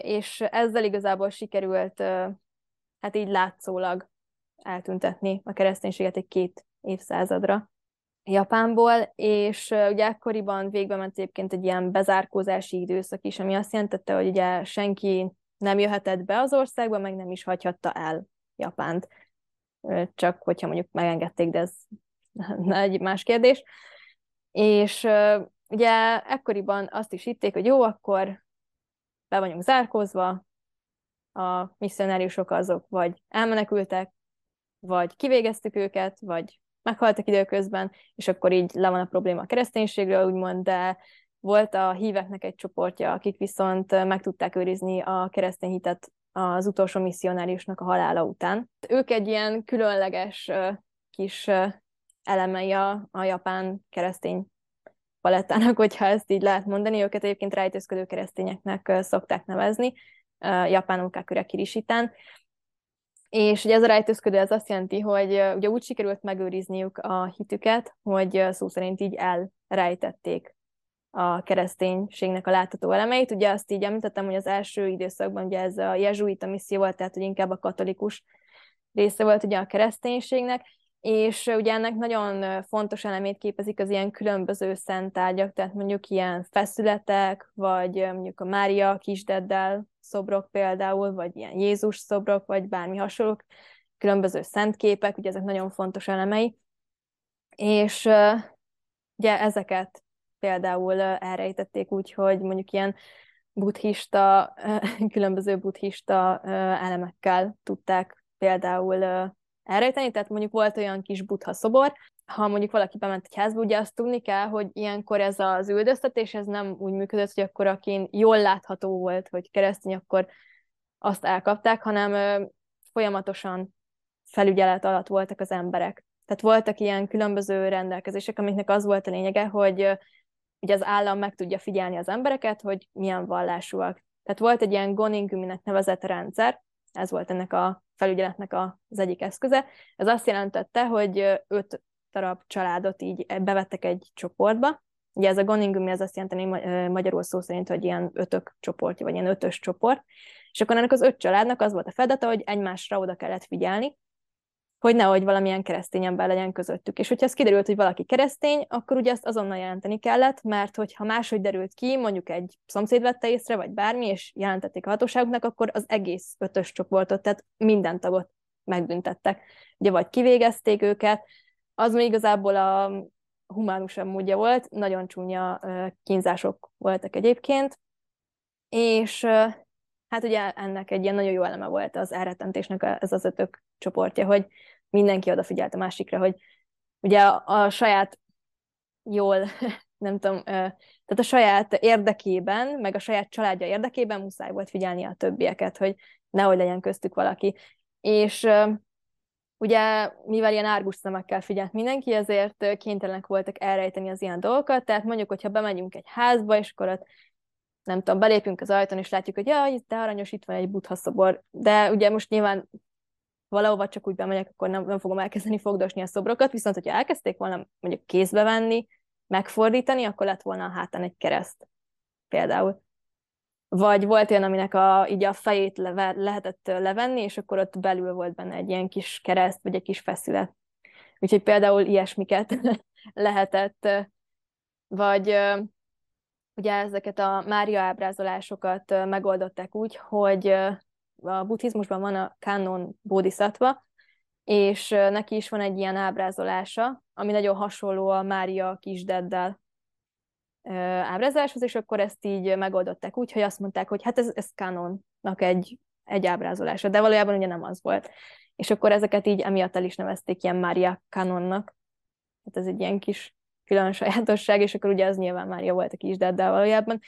és ezzel igazából sikerült hát így látszólag eltüntetni a kereszténységet egy két évszázadra Japánból, és ugye ekkoriban végbe ment egyébként egy ilyen bezárkózási időszak is, ami azt jelentette, hogy ugye senki nem jöhetett be az országba, meg nem is hagyhatta el Japánt. Csak hogyha mondjuk megengedték, de ez egy más kérdés. És ugye ekkoriban azt is hitték, hogy jó, akkor be vagyunk zárkózva, a misszionáriusok azok vagy elmenekültek, vagy kivégeztük őket, vagy meghaltak időközben, és akkor így le van a probléma a kereszténységről, úgymond, de volt a híveknek egy csoportja, akik viszont meg tudták őrizni a keresztény hitet az utolsó misszionáriusnak a halála után. Ők egy ilyen különleges kis elemei a, a japán keresztény palettának, hogyha ezt így lehet mondani. Őket egyébként rejtőzködő keresztényeknek szokták nevezni, japánul kakure kirisitán. És ugye ez a rejtőzködő ez azt jelenti, hogy ugye úgy sikerült megőrizniük a hitüket, hogy szó szerint így elrejtették a kereszténységnek a látható elemeit. Ugye azt így említettem, hogy az első időszakban ugye ez a jezsuita misszió volt, tehát hogy inkább a katolikus része volt ugye a kereszténységnek, és ugye ennek nagyon fontos elemét képezik az ilyen különböző szentágyak, tehát mondjuk ilyen feszületek, vagy mondjuk a Mária kisdeddel szobrok például, vagy ilyen Jézus szobrok, vagy bármi hasonlók, különböző szentképek, ugye ezek nagyon fontos elemei, és ugye ezeket például elrejtették úgy, hogy mondjuk ilyen buddhista, különböző buddhista elemekkel tudták például elrejteni, tehát mondjuk volt olyan kis buddha szobor, ha mondjuk valaki bement egy házba, ugye azt tudni kell, hogy ilyenkor ez az üldöztetés, ez nem úgy működött, hogy akkor akin jól látható volt, hogy keresztény, akkor azt elkapták, hanem folyamatosan felügyelet alatt voltak az emberek. Tehát voltak ilyen különböző rendelkezések, amiknek az volt a lényege, hogy ugye az állam meg tudja figyelni az embereket, hogy milyen vallásúak. Tehát volt egy ilyen Goningüminek nevezett rendszer, ez volt ennek a felügyeletnek az egyik eszköze. Ez azt jelentette, hogy öt darab családot így bevettek egy csoportba. Ugye ez a Goningumi, ez azt jelenti magyarul szó szerint, hogy ilyen ötök csoportja, vagy ilyen ötös csoport. És akkor ennek az öt családnak az volt a feladata, hogy egymásra oda kellett figyelni, hogy nehogy valamilyen keresztény ember legyen közöttük. És hogyha ez kiderült, hogy valaki keresztény, akkor ugye ezt azonnal jelenteni kellett, mert hogyha máshogy derült ki, mondjuk egy szomszéd vette észre, vagy bármi, és jelentették a hatóságoknak, akkor az egész ötös csoportot, tehát minden tagot megbüntettek. Ugye vagy kivégezték őket, az még igazából a humánusabb módja volt, nagyon csúnya kínzások voltak egyébként, és hát ugye ennek egy ilyen nagyon jó eleme volt az elrettentésnek ez az ötök csoportja, hogy mindenki odafigyelt a másikra, hogy ugye a, a saját jól, nem tudom, tehát a saját érdekében, meg a saját családja érdekében muszáj volt figyelni a többieket, hogy nehogy legyen köztük valaki. És ugye, mivel ilyen árgus szemekkel figyelt mindenki, ezért kénytelenek voltak elrejteni az ilyen dolgokat, tehát mondjuk, hogyha bemegyünk egy házba, és akkor ott nem tudom, belépünk az ajtón, és látjuk, hogy jaj, te aranyos, itt van egy buddha szobor, de ugye most nyilván valahova csak úgy bemegyek, akkor nem, nem fogom elkezdeni fogdosni a szobrokat, viszont hogyha elkezdték volna mondjuk kézbe venni, megfordítani, akkor lett volna a hátán egy kereszt például. Vagy volt olyan, aminek a, így a fejét leve, lehetett levenni, és akkor ott belül volt benne egy ilyen kis kereszt, vagy egy kis feszület. Úgyhogy például ilyesmiket lehetett, vagy ugye ezeket a Mária ábrázolásokat megoldották úgy, hogy a buddhizmusban van a Kanon Bodhisattva, és neki is van egy ilyen ábrázolása, ami nagyon hasonló a Mária kisdeddel ábrázoláshoz, és akkor ezt így megoldották úgy, hogy azt mondták, hogy hát ez, ez Kanonnak egy, egy ábrázolása, de valójában ugye nem az volt. És akkor ezeket így emiatt el is nevezték ilyen Mária Kanonnak. Hát ez egy ilyen kis külön sajátosság, és akkor ugye az nyilván Mária volt a kisdeddel valójában.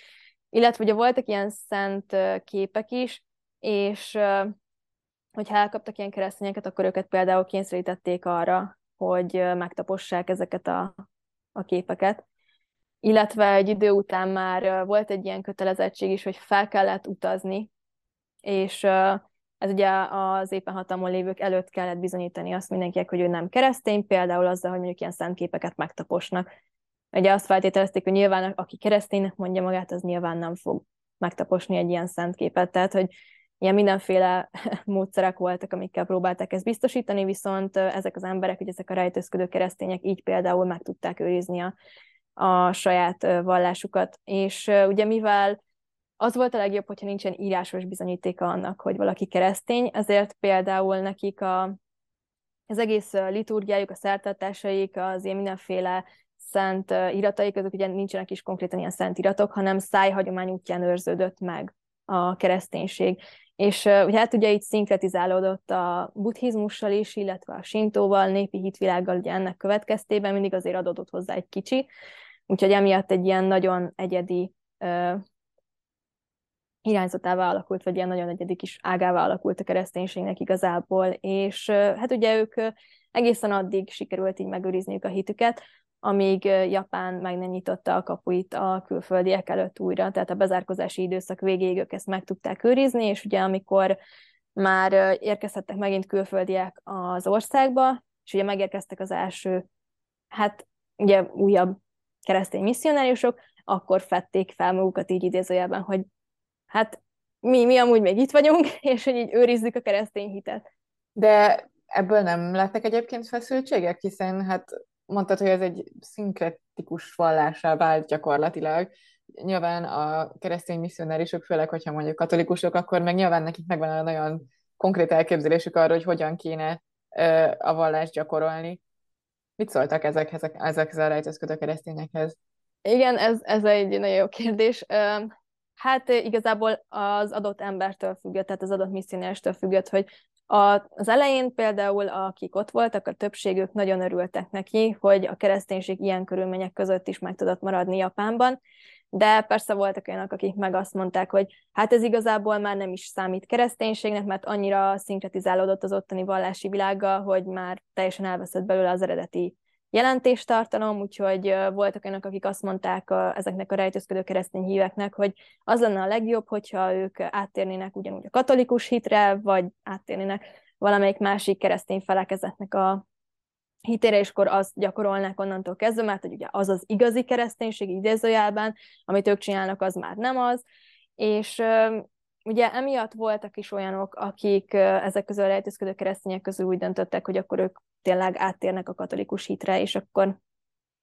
Illetve ugye voltak ilyen szent képek is, és hogyha elkaptak ilyen keresztényeket, akkor őket például kényszerítették arra, hogy megtapossák ezeket a, a képeket. Illetve egy idő után már volt egy ilyen kötelezettség is, hogy fel kellett utazni, és ez ugye az éppen hatalmon lévők előtt kellett bizonyítani azt mindenkinek, hogy ő nem keresztény, például azzal, hogy mondjuk ilyen szentképeket megtaposnak. Ugye azt feltételezték, hogy nyilván aki kereszténynek mondja magát, az nyilván nem fog megtaposni egy ilyen szentképet. Tehát, hogy ilyen mindenféle módszerek voltak, amikkel próbálták ezt biztosítani, viszont ezek az emberek, hogy ezek a rejtőzködő keresztények így például meg tudták őrizni a, a saját vallásukat. És ugye mivel az volt a legjobb, hogyha nincsen írásos bizonyítéka annak, hogy valaki keresztény, ezért például nekik a, az egész liturgiájuk, a szertartásaik, az ilyen mindenféle szent irataik, azok ugye nincsenek is konkrétan ilyen szent iratok, hanem szájhagyomány útján őrződött meg a kereszténység. És uh, hát ugye itt szinkretizálódott a buddhizmussal is, illetve a sintóval, népi hitvilággal ugye ennek következtében mindig azért adódott hozzá egy kicsi, úgyhogy emiatt egy ilyen nagyon egyedi irányzatává alakult, vagy ilyen nagyon egyedi kis ágává alakult a kereszténységnek igazából, és hát ugye ők egészen addig sikerült így megőrizniük a hitüket, amíg Japán meg nem nyitotta a kapuit a külföldiek előtt újra, tehát a bezárkozási időszak végéig ők ezt meg tudták őrizni, és ugye amikor már érkezhettek megint külföldiek az országba, és ugye megérkeztek az első, hát ugye újabb keresztény misszionáriusok, akkor fették fel magukat így idézőjelben, hogy hát mi, mi amúgy még itt vagyunk, és hogy így őrizzük a keresztény hitet. De ebből nem lettek egyébként feszültségek, hiszen hát mondtad, hogy ez egy szinkretikus vallásá vált gyakorlatilag. Nyilván a keresztény misszionárisok, főleg, hogyha mondjuk katolikusok, akkor meg nyilván nekik megvan a nagyon konkrét elképzelésük arról, hogy hogyan kéne a vallást gyakorolni. Mit szóltak ezekhez, ezekhez a rejtőzködő keresztényekhez? Igen, ez, ez egy nagyon jó kérdés. Hát igazából az adott embertől függött, tehát az adott misszionáristől függött, hogy az elején például, akik ott voltak, a többségük nagyon örültek neki, hogy a kereszténység ilyen körülmények között is meg tudott maradni Japánban, de persze voltak olyanok, akik meg azt mondták, hogy hát ez igazából már nem is számít kereszténységnek, mert annyira szinkretizálódott az ottani vallási világgal, hogy már teljesen elveszett belőle az eredeti jelentéstartalom, úgyhogy voltak olyanok, akik azt mondták a, ezeknek a rejtőzködő keresztény híveknek, hogy az lenne a legjobb, hogyha ők áttérnének ugyanúgy a katolikus hitre, vagy áttérnének valamelyik másik keresztény felekezetnek a hitére, és akkor azt gyakorolnák onnantól kezdve, mert hogy ugye az az igazi kereszténység idézőjelben, amit ők csinálnak, az már nem az, és ugye emiatt voltak is olyanok, akik ezek közül a rejtőzködő keresztények közül úgy döntöttek, hogy akkor ők tényleg áttérnek a katolikus hitre, és akkor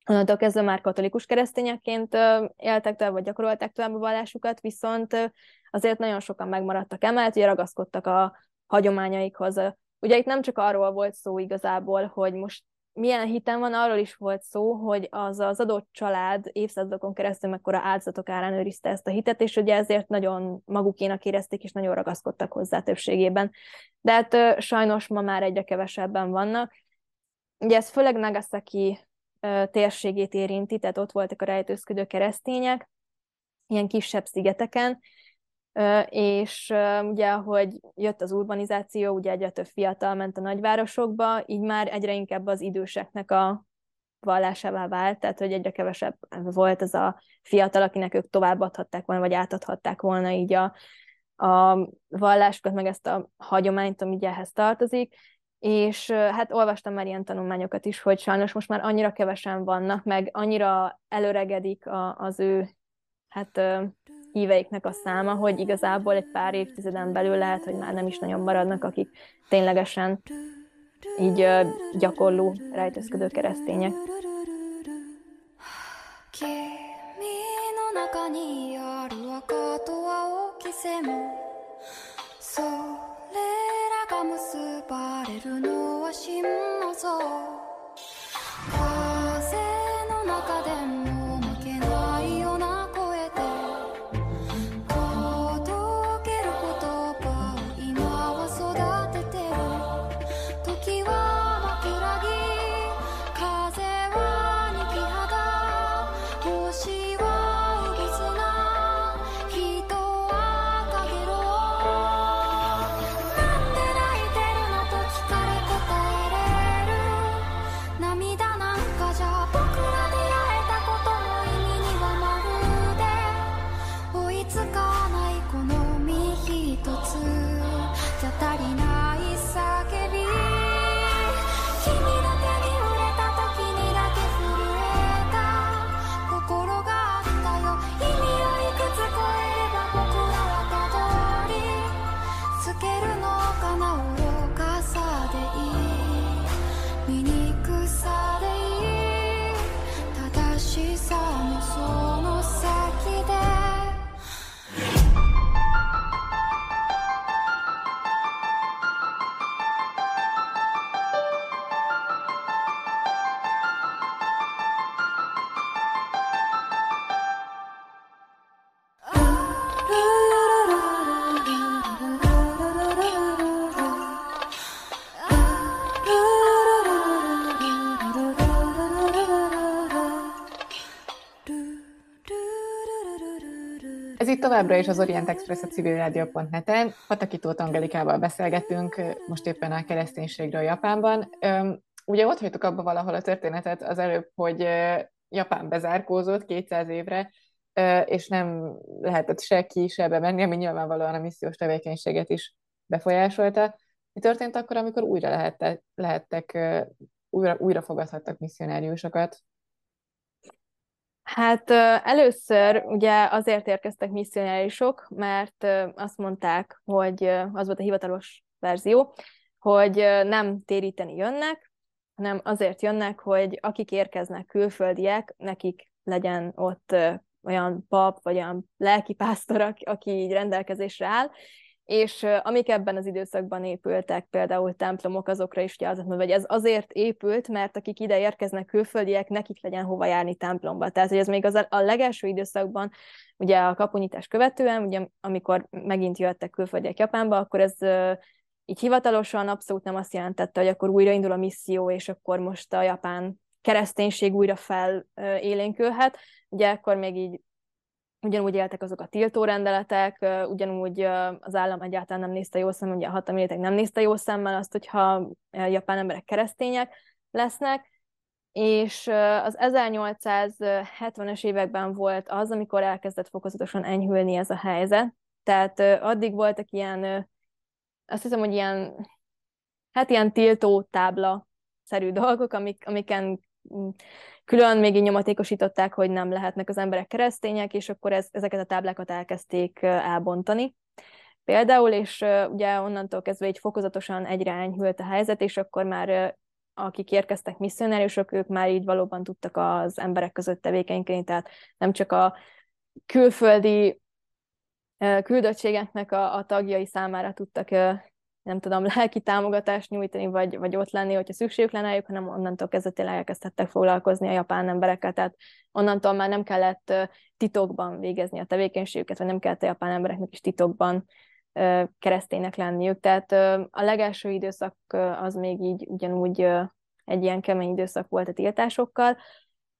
onnantól kezdve már katolikus keresztényekként éltek tovább, vagy gyakorolták tovább a vallásukat, viszont azért nagyon sokan megmaradtak emellett, hogy ragaszkodtak a hagyományaikhoz. Ugye itt nem csak arról volt szó igazából, hogy most milyen hitem van, arról is volt szó, hogy az az adott család évszázadokon keresztül mekkora áldozatok árán őrizte ezt a hitet, és ugye ezért nagyon magukénak érezték, és nagyon ragaszkodtak hozzá többségében. De hát sajnos ma már egyre kevesebben vannak. Ugye ez főleg Nagasaki térségét érinti, tehát ott voltak a rejtőzködő keresztények, ilyen kisebb szigeteken, és ugye, hogy jött az urbanizáció, ugye egyre több fiatal ment a nagyvárosokba, így már egyre inkább az időseknek a vallásává vált, tehát hogy egyre kevesebb volt az a fiatal, akinek ők továbbadhatták volna, vagy átadhatták volna így a, a vallásukat, meg ezt a hagyományt, ami ugye ehhez tartozik, és hát olvastam már ilyen tanulmányokat is, hogy sajnos most már annyira kevesen vannak, meg annyira előregedik a, az ő hát híveiknek a száma, hogy igazából egy pár évtizeden belül lehet, hogy már nem is nagyon maradnak, akik ténylegesen így gyakorló, rejtőzködő keresztények. それ心風の中でも továbbra is az Orient Express a civilrádió.net-en. Pataki Tóth Angelikával beszélgetünk most éppen a kereszténységről Japánban. Ugye ott hagytuk abba valahol a történetet az előbb, hogy Japán bezárkózott 200 évre, és nem lehetett se ki, se bemenni, ami nyilvánvalóan a missziós tevékenységet is befolyásolta. Mi történt akkor, amikor újra lehettek, lehettek újra, újra fogadhattak misszionáriusokat? Hát először ugye azért érkeztek misszionáriusok, mert azt mondták, hogy az volt a hivatalos verzió, hogy nem téríteni jönnek, hanem azért jönnek, hogy akik érkeznek külföldiek, nekik legyen ott olyan pap, vagy olyan lelkipásztor, aki így rendelkezésre áll, és amik ebben az időszakban épültek, például templomok, azokra is az hogy ez azért épült, mert akik ide érkeznek külföldiek, nekik legyen hova járni templomba. Tehát, hogy ez még az a legelső időszakban, ugye a kapunyítás követően, ugye amikor megint jöttek külföldiek Japánba, akkor ez így hivatalosan abszolút nem azt jelentette, hogy akkor újraindul a misszió, és akkor most a japán kereszténység újra felélénkülhet. Ugye akkor még így ugyanúgy éltek azok a tiltórendeletek, ugyanúgy az állam egyáltalán nem nézte jó szemmel, ugye a hatalmi nem nézte jó szemmel azt, hogyha japán emberek keresztények lesznek, és az 1870-es években volt az, amikor elkezdett fokozatosan enyhülni ez a helyzet. Tehát addig voltak ilyen, azt hiszem, hogy ilyen, hát ilyen tiltó tábla szerű dolgok, amik, amiken külön még így nyomatékosították, hogy nem lehetnek az emberek keresztények, és akkor ez, ezeket a táblákat elkezdték elbontani. Például, és ugye onnantól kezdve egy fokozatosan egyre enyhült a helyzet, és akkor már akik érkeztek misszionáriusok, ők már így valóban tudtak az emberek között tevékenykedni, tehát nem csak a külföldi küldöttségeknek a, a tagjai számára tudtak nem tudom, lelki támogatást nyújtani, vagy, vagy ott lenni, hogyha szükségük lenne rájuk, hanem onnantól kezdve tényleg elkezdhettek foglalkozni a japán emberekkel, tehát onnantól már nem kellett titokban végezni a tevékenységüket, vagy nem kellett a japán embereknek is titokban kereszténynek lenniük. Tehát a legelső időszak az még így ugyanúgy egy ilyen kemény időszak volt a tiltásokkal,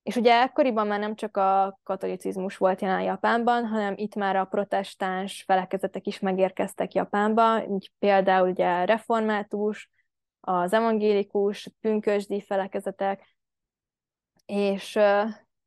és ugye ekkoriban már nem csak a katolicizmus volt jelen Japánban, hanem itt már a protestáns felekezetek is megérkeztek Japánba, így például ugye református, az evangélikus, pünkösdi felekezetek, és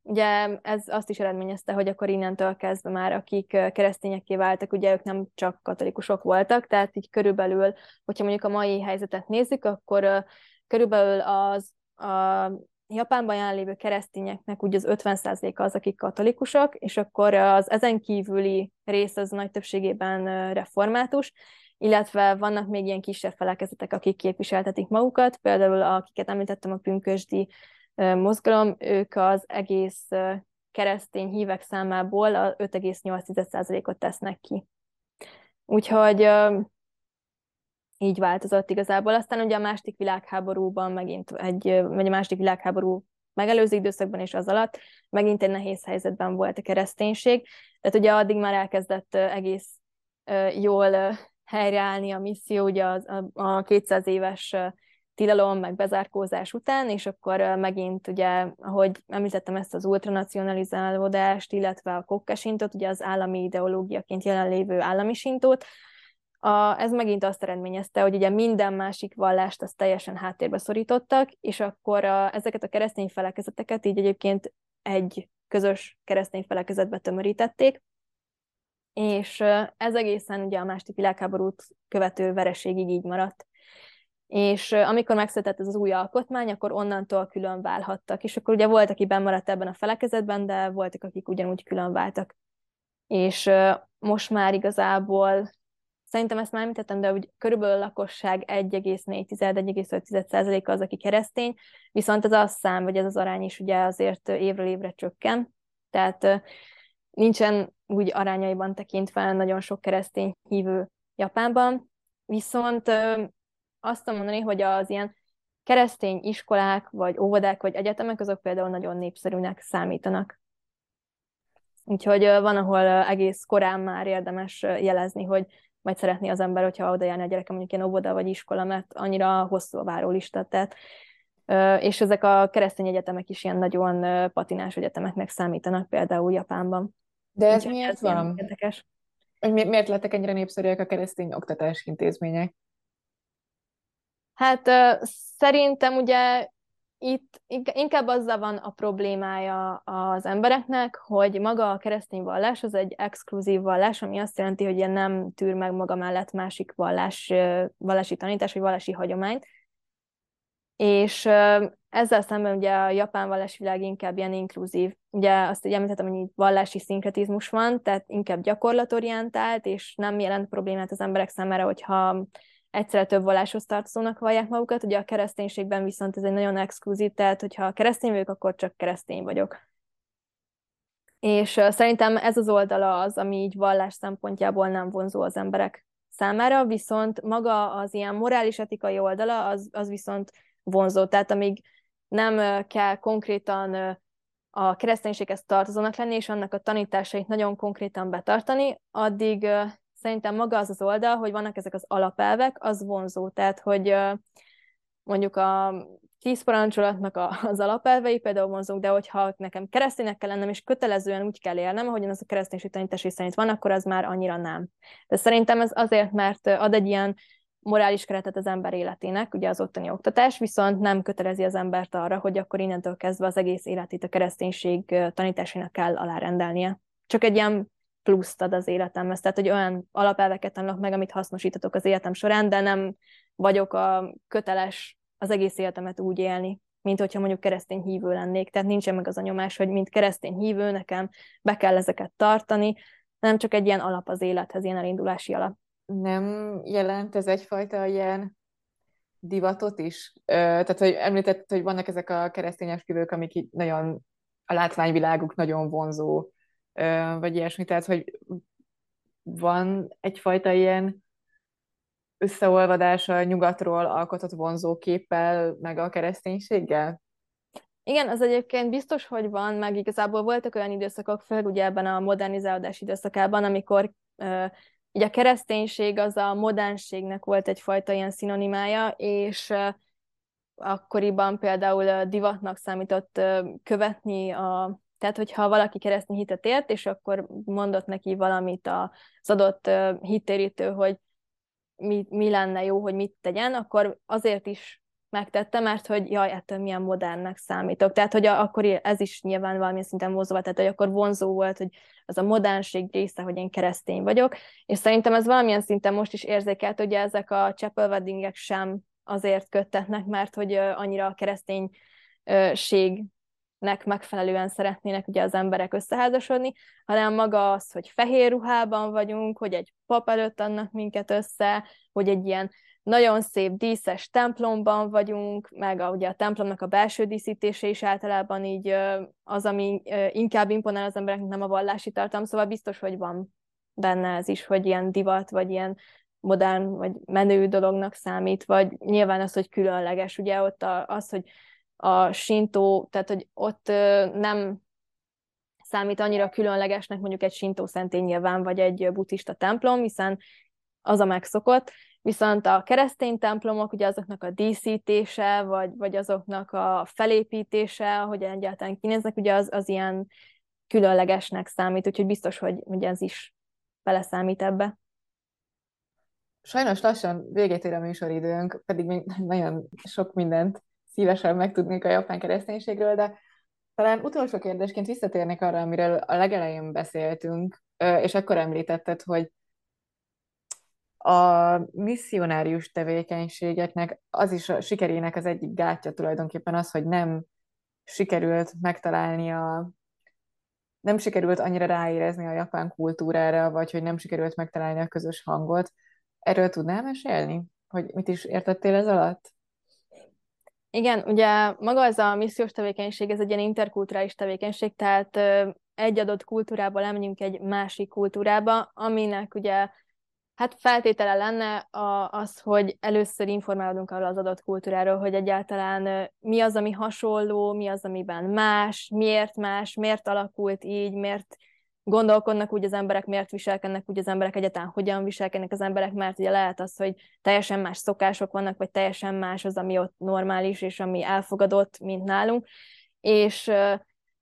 ugye ez azt is eredményezte, hogy akkor innentől kezdve már akik keresztényekké váltak, ugye ők nem csak katolikusok voltak, tehát így körülbelül, hogyha mondjuk a mai helyzetet nézzük, akkor körülbelül az a Japánban jelenlévő keresztényeknek úgy az 50%-a az, akik katolikusok, és akkor az ezen kívüli rész az nagy többségében református, illetve vannak még ilyen kisebb felekezetek, akik képviseltetik magukat, például akiket említettem a pünkösdi mozgalom, ők az egész keresztény hívek számából a 5,8%-ot tesznek ki. Úgyhogy így változott igazából. Aztán ugye a második világháborúban megint egy, vagy a második világháború megelőző időszakban és az alatt megint egy nehéz helyzetben volt a kereszténység. Tehát ugye addig már elkezdett egész jól helyreállni a misszió, ugye a, a 200 éves tilalom, meg bezárkózás után, és akkor megint ugye, ahogy említettem ezt az ultranacionalizálódást, illetve a kokkasintot, ugye az állami ideológiaként jelenlévő állami sintót, a, ez megint azt eredményezte, hogy ugye minden másik vallást azt teljesen háttérbe szorítottak, és akkor a, ezeket a keresztény felekezeteket így egyébként egy közös keresztény felekezetbe tömörítették, és ez egészen ugye a második világháborút követő vereségig így maradt. És amikor megszületett ez az új alkotmány, akkor onnantól külön válhattak. És akkor ugye volt, aki maradt ebben a felekezetben, de voltak, akik ugyanúgy külön váltak. És most már igazából Szerintem ezt már említettem, de úgy körülbelül a lakosság 1,4-1,5% az, aki keresztény, viszont ez az szám, vagy ez az arány is ugye azért évről évre csökken. Tehát nincsen úgy arányaiban tekintve nagyon sok keresztény hívő Japánban, viszont azt tudom mondani, hogy az ilyen keresztény iskolák, vagy óvodák, vagy egyetemek, azok például nagyon népszerűnek számítanak. Úgyhogy van, ahol egész korán már érdemes jelezni, hogy majd szeretné az ember, hogyha oda járni a gyereke mondjuk ilyen óvoda vagy iskola, mert annyira hosszú a várólista, tehát és ezek a keresztény egyetemek is ilyen nagyon patinás egyetemeknek számítanak, például Japánban. De ez Úgyhogy miért ez van? Érdekes. Hogy mi, miért lettek ennyire népszerűek a keresztény oktatási intézmények? Hát szerintem ugye itt inkább azzal van a problémája az embereknek, hogy maga a keresztény vallás az egy exkluzív vallás, ami azt jelenti, hogy ilyen nem tűr meg maga mellett másik vallás, vallási tanítás, vagy vallási hagyományt. És ezzel szemben ugye a japán vallásvilág inkább ilyen inkluzív. Ugye azt így említettem, hogy vallási szinkretizmus van, tehát inkább gyakorlatorientált, és nem jelent problémát az emberek számára, hogyha egyszerre több valláshoz tartozónak vallják magukat, ugye a kereszténységben viszont ez egy nagyon exkluzív, tehát hogyha keresztény vagyok, akkor csak keresztény vagyok. És szerintem ez az oldala az, ami így vallás szempontjából nem vonzó az emberek számára, viszont maga az ilyen morális etikai oldala, az, az viszont vonzó. Tehát amíg nem kell konkrétan a kereszténységhez tartozónak lenni, és annak a tanításait nagyon konkrétan betartani, addig szerintem maga az az oldal, hogy vannak ezek az alapelvek, az vonzó. Tehát, hogy mondjuk a tíz parancsolatnak az alapelvei például vonzók, de hogyha nekem kereszténynek kell lennem, és kötelezően úgy kell élnem, ahogyan az a kereszténység tanítás szerint van, akkor az már annyira nem. De szerintem ez azért, mert ad egy ilyen morális keretet az ember életének, ugye az ottani oktatás, viszont nem kötelezi az embert arra, hogy akkor innentől kezdve az egész életét a kereszténység tanításának kell alárendelnie. Csak egy ilyen pluszt ad az életemhez, tehát hogy olyan alapelveket tanulok meg, amit hasznosítatok az életem során, de nem vagyok a köteles az egész életemet úgy élni, mint hogyha mondjuk keresztény hívő lennék. Tehát nincsen meg az a nyomás, hogy mint keresztény hívő nekem be kell ezeket tartani, nem csak egy ilyen alap az élethez, ilyen elindulási alap nem jelent ez egyfajta ilyen divatot is? Tehát, hogy említett, hogy vannak ezek a keresztény esküvők, amik így nagyon a látványviláguk nagyon vonzó, vagy ilyesmi, tehát, hogy van egyfajta ilyen összeolvadása nyugatról alkotott vonzó képpel, meg a kereszténységgel? Igen, az egyébként biztos, hogy van, meg igazából voltak olyan időszakok, főleg ugye ebben a modernizálódás időszakában, amikor Ugye a kereszténység az a modernségnek volt egyfajta ilyen szinonimája, és akkoriban például divatnak számított követni a tehát, hogyha valaki keresztény hitet ért, és akkor mondott neki valamit az adott hittérítő, hogy mi, mi lenne jó, hogy mit tegyen, akkor azért is megtette, mert hogy jaj, ettől milyen modernnek számítok. Tehát, hogy a, akkor ez is nyilván valamilyen szinten vonzó tehát, hogy akkor vonzó volt, hogy az a modernség része, hogy én keresztény vagyok, és szerintem ez valamilyen szinten most is érzékelt, hogy ezek a chapel sem azért köttetnek, mert hogy annyira a kereszténység nek megfelelően szeretnének ugye az emberek összeházasodni, hanem maga az, hogy fehér ruhában vagyunk, hogy egy pap előtt adnak minket össze, hogy egy ilyen nagyon szép díszes templomban vagyunk, meg a, ugye a templomnak a belső díszítése is általában így az, ami inkább imponál az embereknek, nem a vallási tartalom, szóval biztos, hogy van benne ez is, hogy ilyen divat, vagy ilyen modern, vagy menő dolognak számít, vagy nyilván az, hogy különleges, ugye ott az, hogy a sintó, tehát hogy ott nem számít annyira különlegesnek mondjuk egy sintó szentély nyilván, vagy egy buddhista templom, hiszen az a megszokott, viszont a keresztény templomok, ugye azoknak a díszítése, vagy, vagy azoknak a felépítése, hogy egyáltalán kinéznek, ugye az, az ilyen különlegesnek számít, úgyhogy biztos, hogy ugye ez is beleszámít ebbe. Sajnos lassan végét ér a műsoridőnk, pedig még nagyon sok mindent szívesen megtudnék a japán kereszténységről, de talán utolsó kérdésként visszatérnék arra, amiről a legelején beszéltünk, és akkor említetted, hogy a misszionárius tevékenységeknek az is a sikerének az egyik gátja tulajdonképpen az, hogy nem sikerült megtalálni a nem sikerült annyira ráérezni a japán kultúrára, vagy hogy nem sikerült megtalálni a közös hangot. Erről tudnál mesélni? Hogy mit is értettél ez alatt? Igen, ugye maga ez a missziós tevékenység, ez egy ilyen interkulturális tevékenység, tehát egy adott kultúrából elmegyünk egy másik kultúrába, aminek ugye Hát feltétele lenne a, az, hogy először informálódunk arról az adott kultúráról, hogy egyáltalán mi az, ami hasonló, mi az, amiben más, miért más, miért alakult így, miért gondolkodnak úgy az emberek, miért viselkednek úgy az emberek, egyáltalán hogyan viselkednek az emberek, mert ugye lehet az, hogy teljesen más szokások vannak, vagy teljesen más az, ami ott normális, és ami elfogadott, mint nálunk. És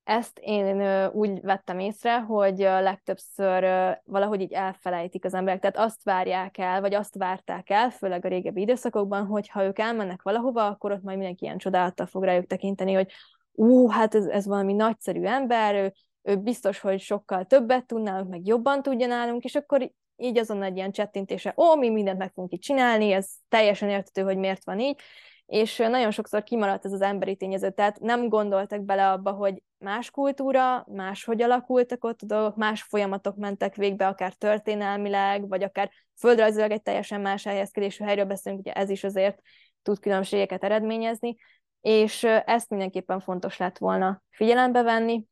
ezt én úgy vettem észre, hogy legtöbbször valahogy így elfelejtik az emberek, tehát azt várják el, vagy azt várták el, főleg a régebbi időszakokban, hogy ha ők elmennek valahova, akkor ott majd mindenki ilyen csodálattal fog rájuk tekinteni, hogy ú, hát ez, ez valami nagyszerű ember, ő, ő biztos, hogy sokkal többet tud nálunk, meg jobban tudja nálunk, és akkor így azon egy ilyen csettintése, ó, mi mindent meg fogunk itt csinálni, ez teljesen értető, hogy miért van így, és nagyon sokszor kimaradt ez az emberi tényező, tehát nem gondoltak bele abba, hogy más kultúra, máshogy alakultak ott a dolgok, más folyamatok mentek végbe, akár történelmileg, vagy akár földrajzilag egy teljesen más helyezkedésű helyről beszélünk, ugye ez is azért tud különbségeket eredményezni, és ezt mindenképpen fontos lett volna figyelembe venni.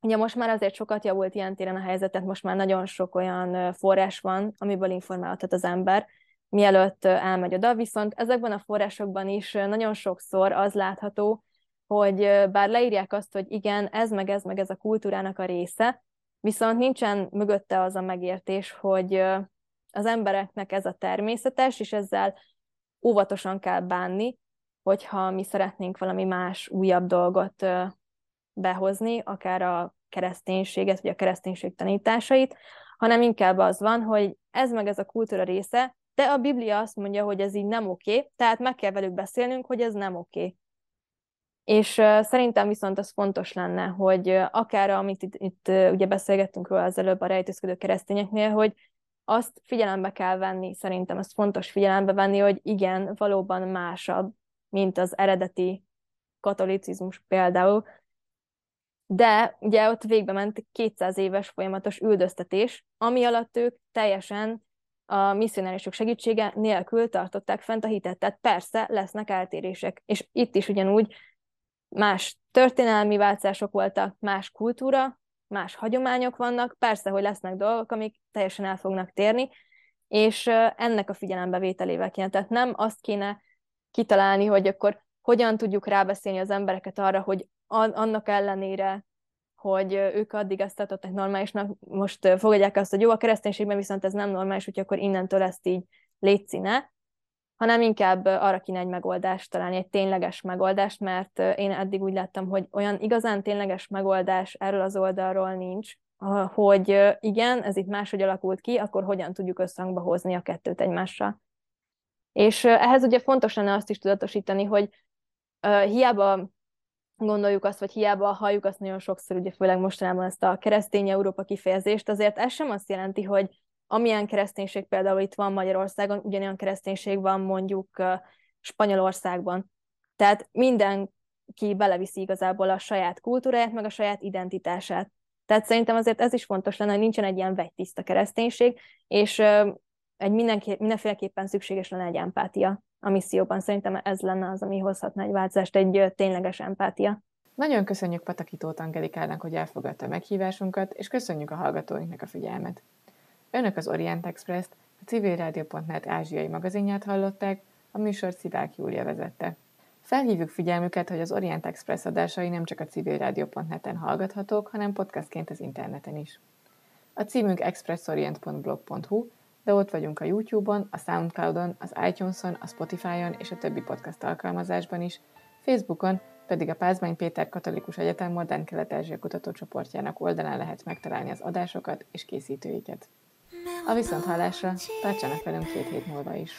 Ugye most már azért sokat javult ilyen téren a helyzetet, most már nagyon sok olyan forrás van, amiből informálhat az ember, mielőtt elmegy oda, viszont ezekben a forrásokban is nagyon sokszor az látható, hogy bár leírják azt, hogy igen, ez meg ez meg ez a kultúrának a része, viszont nincsen mögötte az a megértés, hogy az embereknek ez a természetes, és ezzel óvatosan kell bánni, hogyha mi szeretnénk valami más, újabb dolgot behozni, akár a kereszténységet, vagy a kereszténység tanításait, hanem inkább az van, hogy ez meg ez a kultúra része, de a Biblia azt mondja, hogy ez így nem oké, tehát meg kell velük beszélnünk, hogy ez nem oké. És uh, szerintem viszont az fontos lenne, hogy uh, akár amit itt, itt uh, ugye beszélgettünk róla az előbb a rejtőzködő keresztényeknél, hogy azt figyelembe kell venni, szerintem ez fontos figyelembe venni, hogy igen, valóban másabb, mint az eredeti katolicizmus például, de ugye ott végbe ment 200 éves folyamatos üldöztetés, ami alatt ők teljesen a misszionárisok segítsége nélkül tartották fent a hitet. Tehát persze lesznek eltérések, és itt is ugyanúgy más történelmi változások voltak, más kultúra, más hagyományok vannak, persze, hogy lesznek dolgok, amik teljesen el fognak térni, és ennek a figyelembevételével kéne. Tehát nem azt kéne kitalálni, hogy akkor hogyan tudjuk rábeszélni az embereket arra, hogy annak ellenére, hogy ők addig ezt tartották normálisnak, most fogadják azt, hogy jó, a kereszténységben viszont ez nem normális, hogy akkor innentől ezt így létszine, hanem inkább arra kéne egy megoldást találni, egy tényleges megoldást, mert én eddig úgy láttam, hogy olyan igazán tényleges megoldás erről az oldalról nincs, hogy igen, ez itt máshogy alakult ki, akkor hogyan tudjuk összhangba hozni a kettőt egymással. És ehhez ugye fontos lenne azt is tudatosítani, hogy hiába gondoljuk azt, vagy hiába halljuk azt nagyon sokszor, ugye főleg mostanában ezt a keresztény Európa kifejezést, azért ez sem azt jelenti, hogy amilyen kereszténység például itt van Magyarországon, ugyanolyan kereszténység van mondjuk Spanyolországban. Tehát mindenki beleviszi igazából a saját kultúráját, meg a saját identitását. Tehát szerintem azért ez is fontos lenne, hogy nincsen egy ilyen vegytiszta kereszténység, és egy mindenki, mindenféleképpen szükséges lenne egy empátia a misszióban. Szerintem ez lenne az, ami hozhatna egy változást, egy tényleges empátia. Nagyon köszönjük Pataki Tóth Angelikának, hogy elfogadta a meghívásunkat, és köszönjük a hallgatóinknak a figyelmet. Önök az Orient Express-t, a civilrádió.net ázsiai magazinját hallották, a műsor Szivák Júlia vezette. Felhívjuk figyelmüket, hogy az Orient Express adásai nem csak a civilrádió.net-en hallgathatók, hanem podcastként az interneten is. A címünk expressorient.blog.hu, de ott vagyunk a YouTube-on, a Soundcloud-on, az iTunes-on, a Spotify-on és a többi podcast alkalmazásban is, Facebookon pedig a Pázmány Péter Katolikus Egyetem Modern Kelet-Ázsia kutatócsoportjának oldalán lehet megtalálni az adásokat és készítőiket. A viszonthallásra tartsanak velünk két hét múlva is.